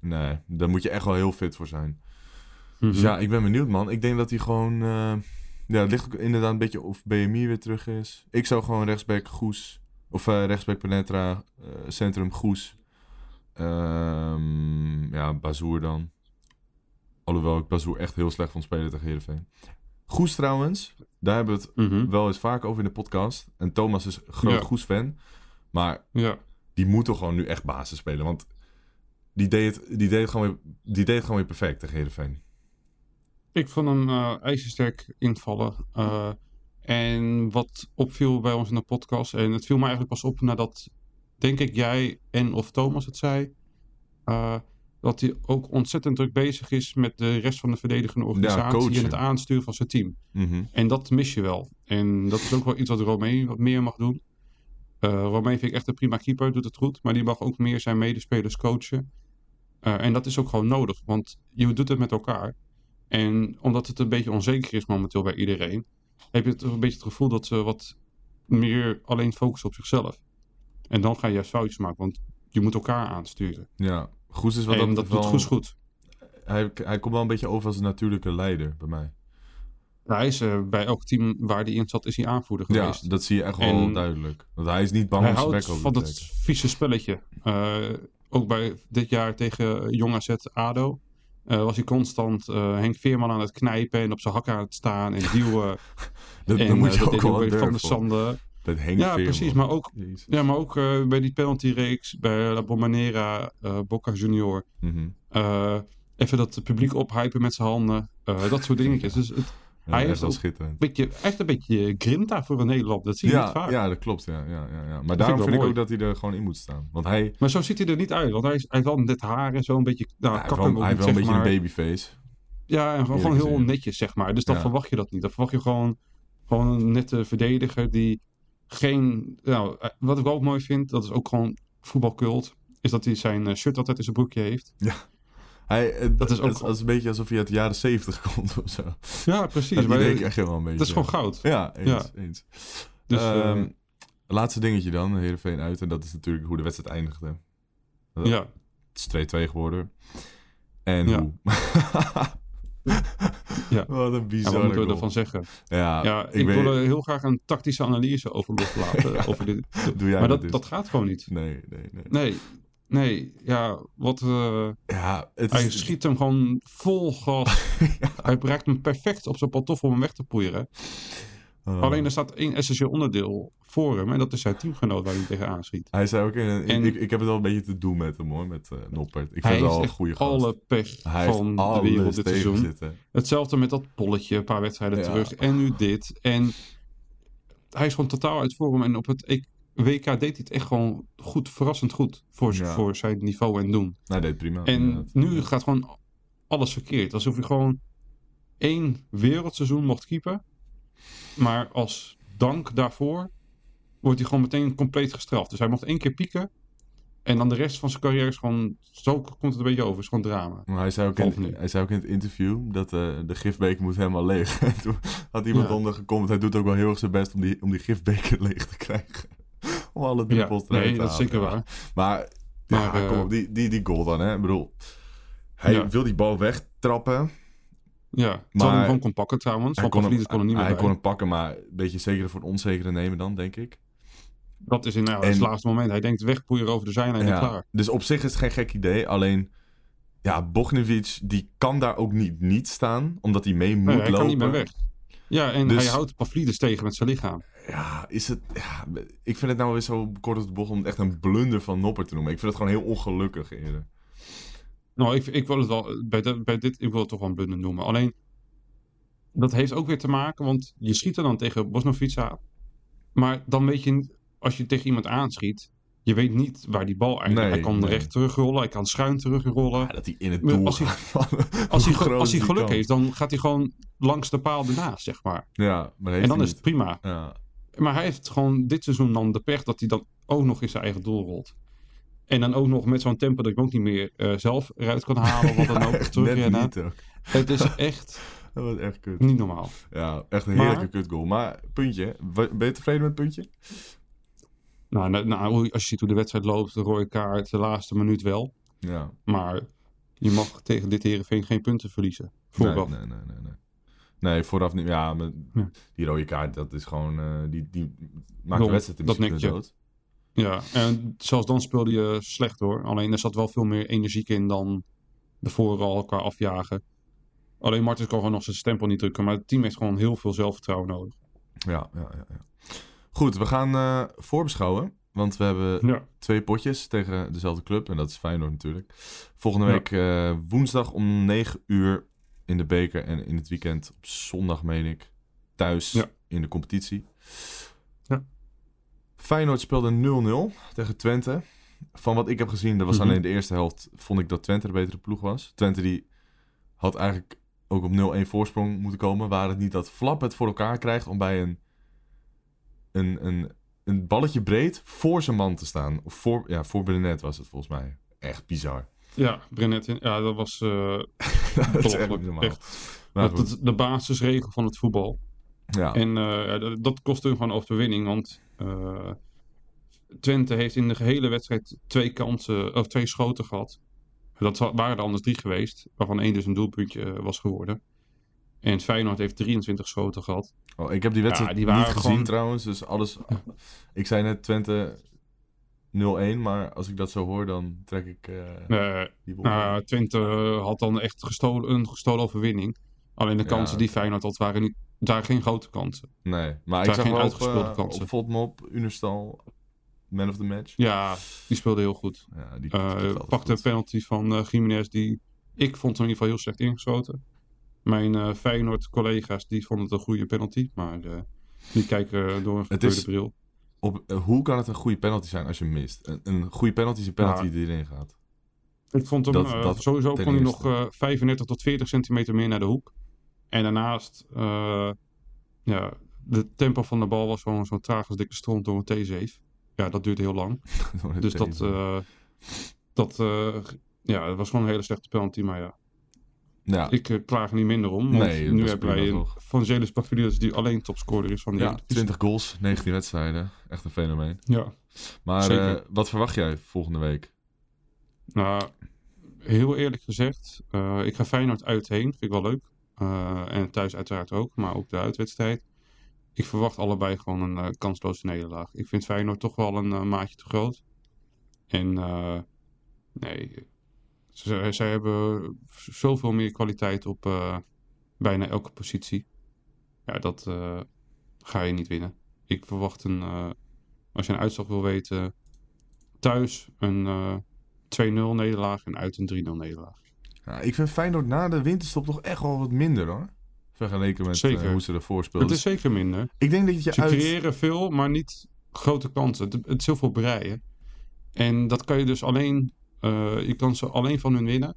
Nee, daar moet je echt wel heel fit voor zijn. Dus ja, ik ben benieuwd man. Ik denk dat hij gewoon... eh, ja, het ligt ook inderdaad een beetje of BMI weer terug is. Ik zou gewoon rechtsback Goes... Of eh, rechtsback Penetra, centrum Goes. Ehm, ja, Bazoer dan. Alhoewel ik Bazoer echt heel slecht vond spelen tegen Heerenveen. Goes trouwens, daar hebben we het Mhm. wel eens vaak over in de podcast. En Thomas is een groot Ja. Goes-fan. Maar Ja. die moet toch gewoon nu echt basis spelen. Want die deed het, die deed het, gewoon, weer, die deed het gewoon weer perfect tegen Heerenveen. Ik vond hem eh ijzersterk invallen. Eh, en wat opviel bij ons in de podcast, en het viel me eigenlijk pas op nadat, denk ik, jij en of Thomas het zei, eh, dat hij ook ontzettend druk bezig is met de rest van de verdedigende organisatie coachen. en het aansturen van zijn team. Mhm. En dat mis je wel. En dat is ook wel iets wat Romein wat meer mag doen. Eh Romein vind ik echt een prima keeper, doet het goed. Maar die mag ook meer zijn medespelers coachen. Eh, en dat is ook gewoon nodig, want je doet het met elkaar. En omdat het een beetje onzeker is momenteel bij iedereen, heb je het een beetje het gevoel dat ze wat meer alleen focussen op zichzelf. En dan ga je juist foutjes maken, want je moet elkaar aansturen. Ja, Goes is wat en dat, dat wel, doet Goes goed. Hij, hij komt wel een beetje over als een natuurlijke leider bij mij. Nou, hij is eh, bij elk team waar hij in zat, is hij aanvoerder Ja, geweest. dat zie je echt wel En- duidelijk. Want hij is niet bang om zijn bek over van dat vieze spelletje. Eh, ook bij dit jaar tegen Jong AZ ADO. eh, was hij constant eh, Henk Veerman aan het knijpen en op zijn hakken aan het staan en duwen. Dat, en moet eh, je ook wel Van durven. Sande. Met Henk Ja, Veerman. precies. Maar ook, Jezus. ja, maar ook eh, bij die penaltyreeks bij La Bombonera, eh Boca Junior. Mhm. eh, even dat publiek ophypen met zijn handen. dat soort dingetjes. Dus het, Ja, Hij heeft wel ook- schitterend. beetje, echt een beetje grinta voor een Nederland. Dat zie je niet vaak. ja, dat klopt. Ja, ja, ja, ja. Maar ik daarom vind ik ook dat hij er gewoon in moet staan. Want hij, Maar zo ziet hij er niet uit. Want hij, is, hij heeft wel net haar en zo een beetje... Nou, hij wel, hij heeft wel een beetje maar. een babyface. Ja, en gewoon, heel netjes, zeg maar. Dus dan verwacht je dat niet. Dan verwacht je gewoon, gewoon een nette verdediger die geen... Nou, eh, wat ik ook mooi vind, dat is ook gewoon voetbalcult, is dat hij zijn eh, shirt altijd in zijn broekje heeft. Hij, het, Dat is ook het, is een beetje alsof hij uit de jaren zeventig komt of zo. Ja, precies. Dat maar krijg je wel een beetje. dat is gewoon goud. Ja, eens. Ja. eens. Dus, eh, Ehm, laatste dingetje dan, Heerenveen uit. En dat is natuurlijk hoe de wedstrijd eindigde. ja. Het is 2-2 geworden. En Ja. hoe? Ja. Wat een Ja, bizarre wat moeten we ervan zeggen? Ja, Ja, ik, ik, weet... wil er heel graag een tactische analyse over loslaten. over dit. Doe jij maar dat dat, eens. dat gaat gewoon niet. Nee, nee, nee. Nee, nee, ja, wat... eh, Ja, het Hij is... schiet hem gewoon vol gas. Hij bereikt hem perfect op zijn pantoffel om hem weg te poeieren. Oh. Alleen er staat één essentieel onderdeel voor hem. En dat is zijn teamgenoot waar hij tegenaan schiet. Hij zei ook in een- En- ik, ik heb het wel een beetje te doen met hem hoor, met eh, Noppert. Ik vind hij het wel een goede gast. alle pech Hij van de wereld dit seizoen. zitten. Hetzelfde met dat polletje een paar wedstrijden Ja. terug. En nu dit. En hij is gewoon totaal uit vorm. En op het E- WK deed hij het echt gewoon goed, verrassend goed. Voor, Ja. voor zijn niveau en doen. Nou, deed prima. En inderdaad. nu gaat gewoon alles verkeerd. Alsof hij gewoon één wereldseizoen mocht keepen. Maar als dank daarvoor wordt hij gewoon meteen compleet gestraft. Dus hij mocht één keer pieken. En dan de rest van zijn carrière is gewoon... Zo komt het een beetje over. is gewoon drama. Maar hij zei, ook in, hij zei ook in het interview dat eh, de gifbeker moet helemaal leeg. En Toen had iemand Ja. onder gecomment, hij doet ook wel heel erg zijn best om die, om die gifbeker leeg te krijgen. om alle Ja, druppels eruit nee, te dat is zeker waar. Maar, ja, Maar, eh, kom op, die, die, die goal dan, hè. Ik bedoel, hij Ja. wil die bal wegtrappen. Ja, Maar- hem gewoon kon pakken trouwens. Hij kon, hem, kon niet meer hij bij. kon hem pakken, maar een beetje zeker voor het onzekere nemen dan, denk ik. Dat is in nou, En- het laatste moment. Hij denkt wegpoeieren over de zijlijn en Ja, klaar. Dus op zich is het geen gek idee. Alleen, ja, Bognevic die kan daar ook niet niet staan. Omdat hij mee moet Nee, hij lopen. kan niet meer weg. Ja, en Dus- hij houdt Pavlidis tegen met zijn lichaam. Ja, is het... Ja, ik vind het nou weer zo kort op de bocht om het echt een blunder van Nopper te noemen. Ik vind het gewoon heel ongelukkig eerder. Nou, ik, ik wil het wel, bij, de- bij dit, ik wil het toch wel een blunder noemen. Alleen, dat heeft ook weer te maken, want je schiet er dan tegen Bosnovic aan. Maar dan weet je, als je tegen iemand aanschiet, je weet niet waar die bal. Nee, hij kan nee. recht terugrollen, hij kan schuin terugrollen. Ja, dat hij in het doel als hij-. Als hij, als hij geluk heeft, dan gaat hij gewoon langs de paal ernaast, zeg maar. Ja, maar En dan is het prima. Ja, Maar hij heeft gewoon dit seizoen dan de pech dat hij dan ook nog in zijn eigen doel rolt. En dan ook nog met zo'n tempo dat ik ook niet meer eh, zelf eruit kan halen. Wat dan ook terug net rennen. niet ook. Het is echt Dat was echt kut. niet normaal. Ja, echt een Maar- heerlijke kutgoal. Maar puntje, ben je tevreden met het puntje? Nou, nou, nou, als je ziet hoe de wedstrijd loopt, de rode kaart, de laatste minuut wel. Ja. Maar je mag tegen dit Heerenveen geen punten verliezen. Vooraf. Nee, nee, nee, nee, nee. Nee, vooraf niet. Ja, maar Ja. die rode kaart, dat is gewoon... eh, die, die maakt de wedstrijd in dat principe dood. Ja, en zelfs dan speelde je slecht hoor. Alleen er zat wel veel meer energiek in dan de vorige al qua afjagen. Alleen Martens kan gewoon nog zijn stempel niet drukken. Maar het team heeft gewoon heel veel zelfvertrouwen nodig. Ja, ja, ja, ja. Goed, we gaan eh, voorbeschouwen. Want we hebben Ja. twee potjes tegen dezelfde club. En dat is Feyenoord natuurlijk. Volgende Ja. week eh, woensdag om 9 uur in de beker. En in het weekend op zondag, meen ik, thuis in de competitie. Ja. Feyenoord speelde 0-0 tegen Twente. Van wat ik heb gezien, dat was Mhm. alleen de eerste helft, vond ik dat Twente de betere ploeg was. Twente die had eigenlijk ook op 0-1 voorsprong moeten komen. Waar het niet dat Flap het voor elkaar krijgt om bij een, een, een, een balletje breed voor zijn man te staan. Of voor, ja, voor Brenet was het volgens mij. Echt bizar. Ja, Brenet, ja, dat was eh dat is echt normaal. Dat is de basisregel van het voetbal. ja. En eh, dat- dat kost hun gewoon overwinning. Want eh, Twente heeft in de gehele wedstrijd twee kansen, of twee schoten gehad. Dat waren er anders drie geweest, waarvan één dus een doelpuntje eh, was geworden. En Feyenoord heeft 23 schoten gehad. Oh, ik heb die wedstrijd Ja, die niet gezien gewoon- trouwens. Dus alles... Ik zei net Twente 0-1. Maar als ik dat zo hoor, dan trek ik eh, Eh, die bol. nou, Twente had dan echt gestolen, een gestolen overwinning. Alleen de Ja, kansen die. Feyenoord had, waren niet, daar geen grote kansen. nee, maar ik zijn zag geen wel uitgespeelde uh, kansen. op Vodmop, Unerstal, man of the match. Ja, die speelde heel goed. Ja, die Eh, pakte een penalty van eh Jiménez die ik vond hem in ieder geval heel slecht ingeschoten. Mijn eh Feyenoord collega's die vonden het een goede penalty, maar eh, die kijken door een verkeerde bril. Op, eh, hoe kan het een goede penalty zijn als je mist? Een, een goede penalty is een penalty Ja. die erin gaat. Ik vond hem dat- eh, dat sowieso kon hij nog eh 35 tot 40 centimeter meer naar de hoek. En daarnaast, eh, ja, de tempo van de bal was gewoon zo traag als dikke stront door een T7. Ja, dat duurde heel lang. Dus dat, eh, dat eh, ja, het was gewoon een hele slechte penalty, maar ja. ja, Ik klaag er niet minder om. Want Nee, nu hebben wij een? Vangelis Pavlidis die alleen topscorer is van de ja, Eredivisie. 20 goals, 19 wedstrijden. Echt een fenomeen. Ja. Maar wat verwacht jij volgende week? Nou, heel eerlijk gezegd, ik ga Feyenoord uitheen. Vind ik wel leuk. Eh, en thuis uiteraard ook, maar ook de uitwedstrijd. Ik verwacht allebei gewoon een eh, kansloze nederlaag. Ik vind Feyenoord toch wel een eh, maatje te groot. En nee, zij hebben zoveel meer kwaliteit op bijna elke positie. Ja, dat ga je niet winnen. Ik verwacht een, als je een uitslag wil weten, thuis een eh 2-0 nederlaag en uit een 3-0 nederlaag. Ja, ik vind Feyenoord na de winterstop toch echt wel wat minder hoor. Vergeleken met Zeker. eh, hoe ze ervoor speelden. Het is zeker minder. Ik denk dat je Ze uit... creëren veel, maar niet grote kansen. Het, het is heel veel breien. En dat kan je dus alleen, eh, je kan ze alleen van hun winnen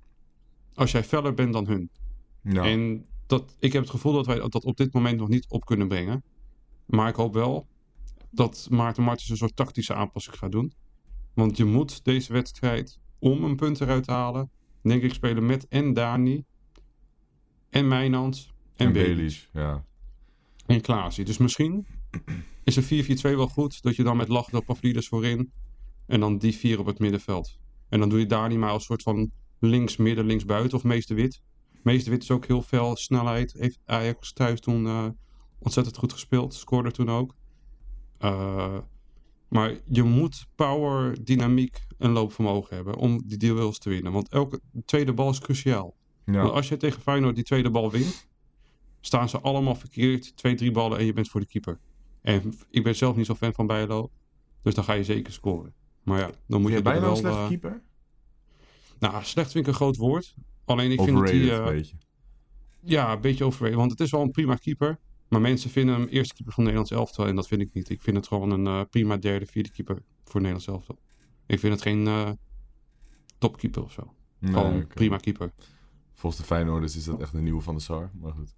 als jij feller bent dan hun. Ja. En dat, ik heb het gevoel dat wij dat op dit moment nog niet op kunnen brengen. Maar ik hoop wel dat Maarten Martens een soort tactische aanpassing gaat doen. Want je moet deze wedstrijd om een punt eruit te halen, denk ik, spelen met en Dani en Mijnans en, en Baelish, ja. en Klaasie. Dus misschien is een 4-4-2 wel goed. Dat je dan met Lachdo Pavlidis voorin. En dan die vier op het middenveld. En dan doe je Dani maar als soort van links midden, links buiten. Of Meester Wit. Meester Wit is ook heel veel snelheid. Heeft Ajax thuis toen eh, ontzettend goed gespeeld. Scoorde toen ook. Eh, Maar je moet power, dynamiek en loopvermogen hebben om die duels te winnen. Want elke tweede bal is cruciaal. Ja. Want als je tegen Feyenoord die tweede bal wint, staan ze allemaal verkeerd. Twee, drie ballen en je bent voor de keeper. En ik ben zelf niet zo fan van Bijlo. Dus dan ga je zeker scoren. Maar ja, dan moet je je bijna wel... een slechte eh, keeper? nou, slecht vind ik een groot woord. Alleen ik vind dat hij... eh, ja, een beetje overrated. Want het is wel een prima keeper. Maar mensen vinden hem eerste keeper van Nederlands elftal. En dat vind ik niet. Ik vind het gewoon een eh, prima derde, vierde keeper voor Nederlands elftal. Ik vind het geen eh, topkeeper of zo. Nee, gewoon prima keeper. Volgens de Feyenoorders is dat echt een nieuwe van de Sar. Maar goed.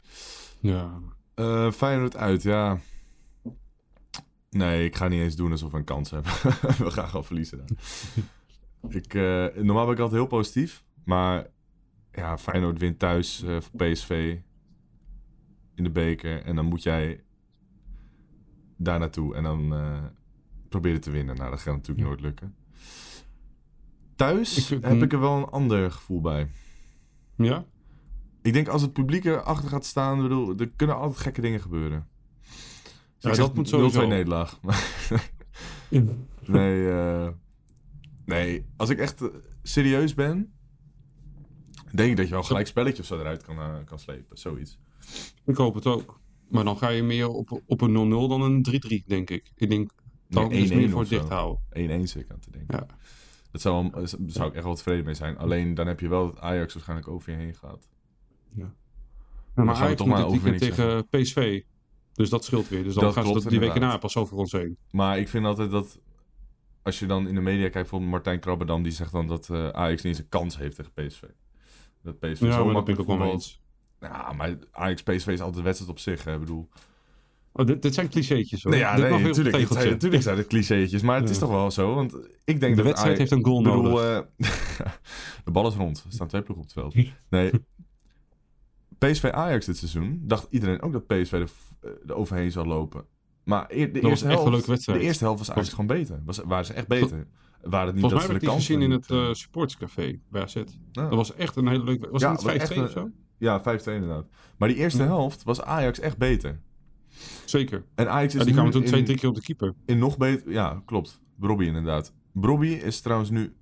Ja. Eh Feyenoord uit, ja. Nee, ik ga niet eens doen alsof we een kans hebben. we gaan gewoon verliezen dan. ik, normaal ben ik altijd heel positief. Maar ja, Feyenoord wint thuis voor PSV in de beker. En dan moet jij daar naartoe. En dan eh proberen te winnen. Nou, dat gaat natuurlijk nooit lukken. Thuis Ik vind- heb ik er wel een ander gevoel bij. Ja? Ik denk als het publiek erachter gaat staan, bedoel, er kunnen altijd gekke dingen gebeuren. Dus Ja, ik dat moet sowieso. 0-2 nederlaag. nee, eh, nee, als ik echt eh, serieus ben, denk ik dat je wel gelijk spelletje of zo eruit kan, eh, kan slepen. Zoiets. Ik hoop het ook. Maar dan ga je meer op, op een 0-0 dan een 3-3, denk ik. Ik denk dat Nee, is 1-1 meer voor dicht houden. 1-1 zit ik aan te denken. Ja. Dat zou, wel- zou ik echt wel tevreden mee zijn. Alleen dan heb je wel dat Ajax waarschijnlijk over je heen gaat. Ja, maar we Ajax toch moet maar overwinning tegen PSV. Dus dat scheelt weer. Dus dan Dat gaan ze dat die week inderdaad. na pas over ons heen. Maar ik vind altijd dat als je dan in de media kijkt, bijvoorbeeld Martijn Krabberdam, die zegt dan dat eh, Ajax niet eens een kans heeft tegen PSV. Dat PSV Ja, zo maar dat ben makkelijk ik ook wel mee voetbalt. eens. Ja, maar Ajax PSV is altijd een wedstrijd op zich. Hè. Ik bedoel, Oh, dit, dit zijn clichétjes hoor. nee, ja, dit nee, natuurlijk, het zijn, natuurlijk zijn het clichétjes, maar het is toch wel zo. Want ik denk De dat wedstrijd Ajax- heeft een goal bedoel, nodig. eh, de bal is rond. Er staan twee ploegen op het veld. Nee. PSV Ajax dit seizoen dacht iedereen ook dat PSV er, er overheen zou lopen. Maar de eerste helft, de eerste helft was Ajax Was- gewoon beter. Was, waren ze echt beter. Waren het niet Volgens dat mij ze heb ik gezien in het niet, eh supportscafé bij AZ. ja. Dat was echt een hele leuke... Was Ja, het was niet 5-2 echt een- of zo? Ja, 5-2 inderdaad. Maar die eerste Ja. helft was Ajax echt beter. Zeker. En Ajax is Ja, die kwamen toen twee, drie keer op de keeper. in nog beter... Ja, klopt. Brobby inderdaad. Brobby is trouwens nu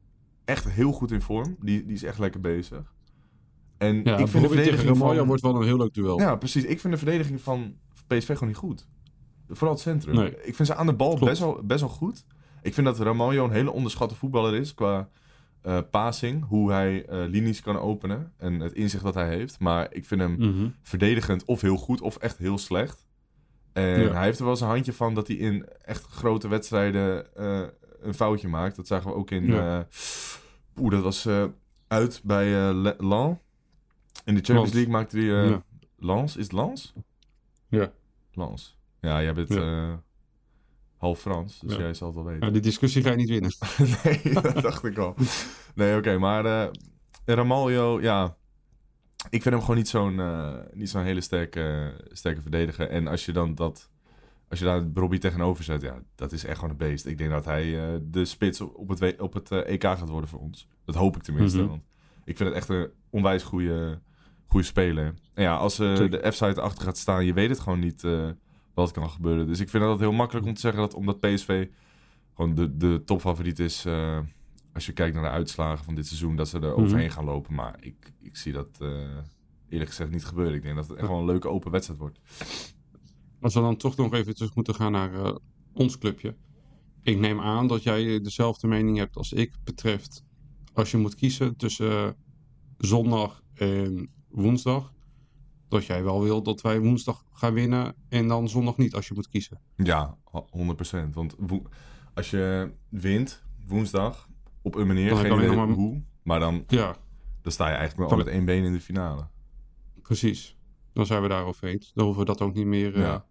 echt heel goed in vorm. Die, die is echt lekker bezig. En Ja, ik vind de verdediging van... wordt wel een heel leuk duel. Ja, precies. Ik vind de verdediging van PSV gewoon niet goed. Vooral het centrum. Nee. Ik vind ze aan de bal Klopt. best wel, best wel goed. Ik vind dat Ramaljo een hele onderschatte voetballer is qua eh passing. Hoe hij eh, linies kan openen en het inzicht dat hij heeft. Maar ik vind hem Mhm. verdedigend of heel goed of echt heel slecht. En Ja. hij heeft er wel eens een handje van dat hij in echt grote wedstrijden eh, een foutje maakt. Dat zagen we ook in... Ja. eh, Oeh, dat was uit bij Lens. In de Champions. League maakte hij... Ja. Lens? Is het Lens? Ja. Lens. Ja, jij bent Ja. Half Frans, dus Ja. jij zal het wel weten. Ja, die discussie ga je niet winnen. nee, dat dacht ik al. Nee, oké, maar eh Ramaljo, ja... Ik vind hem gewoon niet zo'n eh, niet zo'n hele sterke, sterke verdediger. En als je dan dat... Als je daar Robbie tegenover zet, ja, dat is echt gewoon een beest. Ik denk dat hij eh, de spits op het, op het EK gaat worden voor ons. Dat hoop ik tenminste. Mhm. Want ik vind het echt een onwijs goede, goede speler. En ja, als de F-site achter gaat staan, je weet het gewoon niet wat kan gebeuren. Dus ik vind dat heel makkelijk om te zeggen dat omdat PSV gewoon de, de topfavoriet is... eh, als je kijkt naar de uitslagen van dit seizoen, dat ze er Mhm. overheen gaan lopen. Maar ik, ik zie dat eh, eerlijk gezegd niet gebeuren. Ik denk dat het echt wel een leuke open wedstrijd wordt. Als we dan toch nog even terug moeten gaan naar eh, ons clubje. Ik neem aan dat jij dezelfde mening hebt als ik betreft als je moet kiezen tussen zondag en woensdag. Dat jij wel wil dat wij woensdag gaan winnen en dan zondag niet als je moet kiezen. Ja, 100%. Want als je wint woensdag op een manier, Dan geen idee maar- hoe, maar dan, Ja, dan sta je eigenlijk wel Van- met één been in de finale. precies. Dan zijn we daarover eens. Dan hoeven we dat ook niet meer. eh, Ja.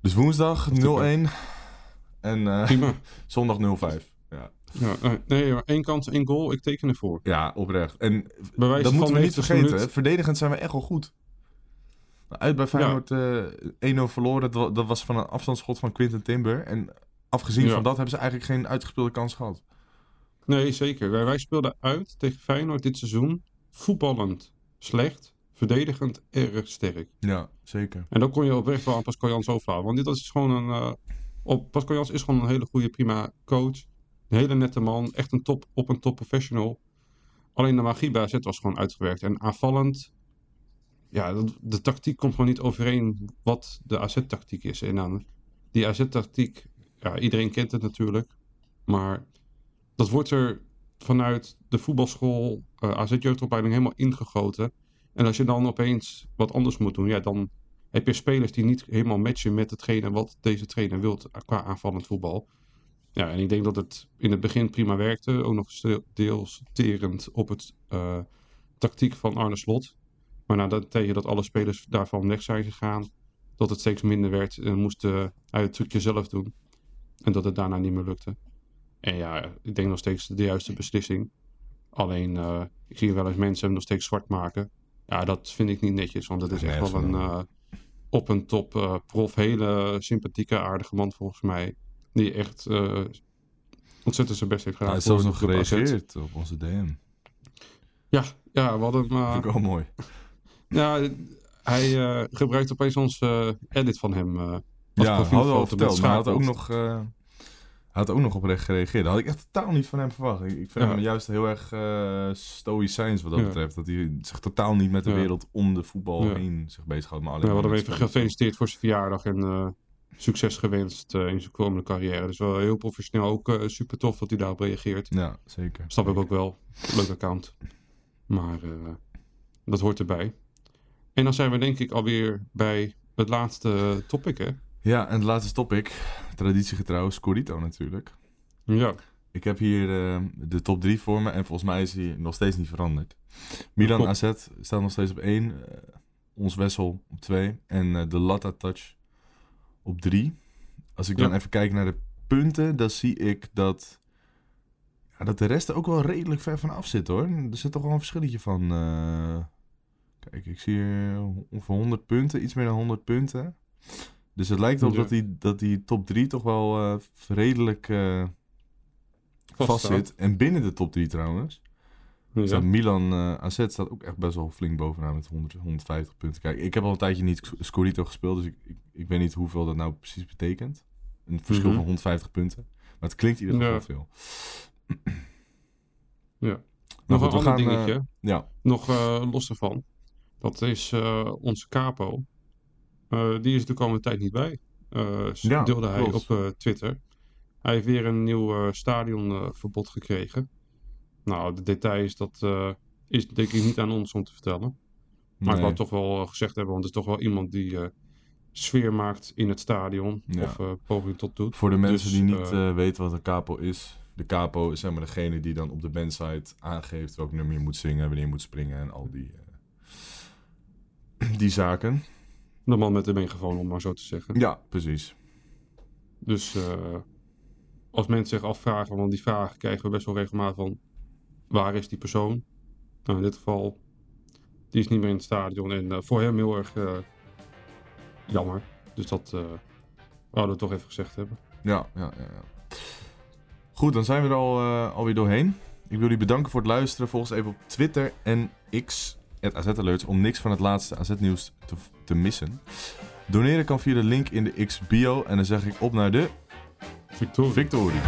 Dus woensdag 0-1 en eh, zondag 0-5. Ja. Ja, eh, nee, maar één kans, één goal. Ik teken ervoor. ja, oprecht. En dat van moeten we niet 90 vergeten. Verdedigend zijn we echt wel goed. Uit bij Feyenoord eh 1-0 verloren. Dat, dat was van een afstandsschot van Quinten Timber. En afgezien Ja. van dat hebben ze eigenlijk geen uitgespeelde kans gehad. Nee, zeker. Wij, wij speelden uit tegen Feyenoord dit seizoen. Voetballend slecht, verdedigend erg sterk. Ja, zeker. En dan kon je oprecht wel aan Pascal Jans overhalen. Want dit is gewoon een, eh, op, Pascal Jans is gewoon een hele goede, prima coach. Hele nette man. Echt een top, op een top professional. Alleen de magie bij AZ was gewoon uitgewerkt. En aanvallend, ja, de tactiek komt gewoon niet overeen wat de AZ-tactiek is. En dan die AZ-tactiek, ja, iedereen kent het natuurlijk. Maar dat wordt er vanuit de voetbalschool eh AZ-jeugdopleiding helemaal ingegoten. En als je dan opeens wat anders moet doen, ja, dan heb je spelers die niet helemaal matchen met hetgene wat deze trainer wilt qua aanvallend voetbal. Ja, en ik denk dat het in het begin prima werkte. Ook nog deels terend op het eh, tactiek van Arne Slot. Maar nadat tegen dat alle spelers daarvan weg zijn gegaan, dat het steeds minder werd en moest hij het trucje zelf doen. En dat het daarna niet meer lukte. En ja, ik denk nog steeds de juiste beslissing. Alleen, eh, ik zie wel eens mensen hem nog steeds zwart maken. Ja, dat vind ik niet netjes, want het is echt dat wel een eh, op een top prof, hele sympathieke, aardige man volgens mij. Die echt eh, ontzettend zijn best heeft gedaan. Hij heeft zelfs nog gereageerd op onze DM. Ja, ja, we hadden hem... eh, Vind ik wel mooi. ja, hij eh, gebruikt opeens onze edit van hem. Ja, profielfoto hadden we al verteld. Maar hij had ook nog, hij had ook nog op recht gereageerd. Dat had ik echt totaal niet van hem verwacht. Ik, vind Ja. hem juist heel erg eh stoïcijns wat dat Ja. betreft. Dat hij zich totaal niet met de Ja. wereld om de voetbal heen zich bezighoudt. Maar Ja, alleen we hadden hem even gefeliciteerd voor zijn verjaardag en succes gewenst eh, in zijn komende carrière. Dus wel heel professioneel. Ook eh, super tof dat hij daarop reageert. Ja, zeker. Snap ik ook wel. Leuk account. Maar eh, dat hoort erbij. En dan zijn we denk ik alweer bij het laatste topic, hè? Ja, en het laatste topic. Traditiegetrouw, Scorito natuurlijk. Ja. Ik heb hier de top 3 voor me en volgens mij is die nog steeds niet veranderd. Milan. AZ staat nog steeds op 1, ons Wessel op 2 en de Latta Touch op 3. Als ik dan Ja. even kijk naar de punten, dan zie ik dat, ja, dat de rest er ook wel redelijk ver van af zit hoor. Er zit toch wel een verschilletje van. eh, kijk, ik zie ongeveer 100 punten, iets meer dan 100 punten. Dus het lijkt erop Ja. dat, die, dat die top 3 toch wel eh, redelijk eh, Vast zit. En binnen de top 3 trouwens. Ja. Staat Milan eh AZ staat ook echt best wel flink bovenaan met 100, 150 punten. Kijk, ik heb al een tijdje niet Sc- Scorito gespeeld, dus ik, ik, ik weet niet hoeveel dat nou precies betekent. Een verschil Mhm. van 150 punten. Maar het klinkt in ieder geval Ja. veel. Ja. Maar Nog goed, een we ander gaan, eh, dingetje. ja, Nog eh, los ervan. Dat is onze capo. Die is de komende tijd niet bij. Ja, deelde hij klopt. op Twitter. Hij heeft weer een nieuw stadionverbod gekregen. Nou, de details, dat eh, is denk ik niet aan ons om te vertellen. Maar ik nee. wou toch wel eh, gezegd hebben, want het is toch wel iemand die eh, sfeer maakt in het stadion. Ja. Of poging tot doet. Voor de mensen Dus, die niet weten wat een capo is. De capo is zeg maar degene die dan op de bandsite aangeeft welk nummer je moet zingen, wanneer je moet springen en al die, die zaken. De man met de megafoon, om maar zo te zeggen. Ja, precies. Dus als mensen zich afvragen, want die vragen krijgen we best wel regelmatig van waar is die persoon? Nou, in dit geval, die is niet meer in het stadion en eh, voor hem heel erg eh, jammer. Dus dat eh wouden we toch even gezegd hebben. Ja, ja, ja. ja. Goed, dan zijn we er al, alweer doorheen. Ik wil jullie bedanken voor het luisteren. Volg ons even op Twitter en X, het AZ Alerts, om niks van het laatste AZ-nieuws te, te missen. Doneren kan via de link in de X-bio. En dan zeg ik op naar de Victoria. victorie.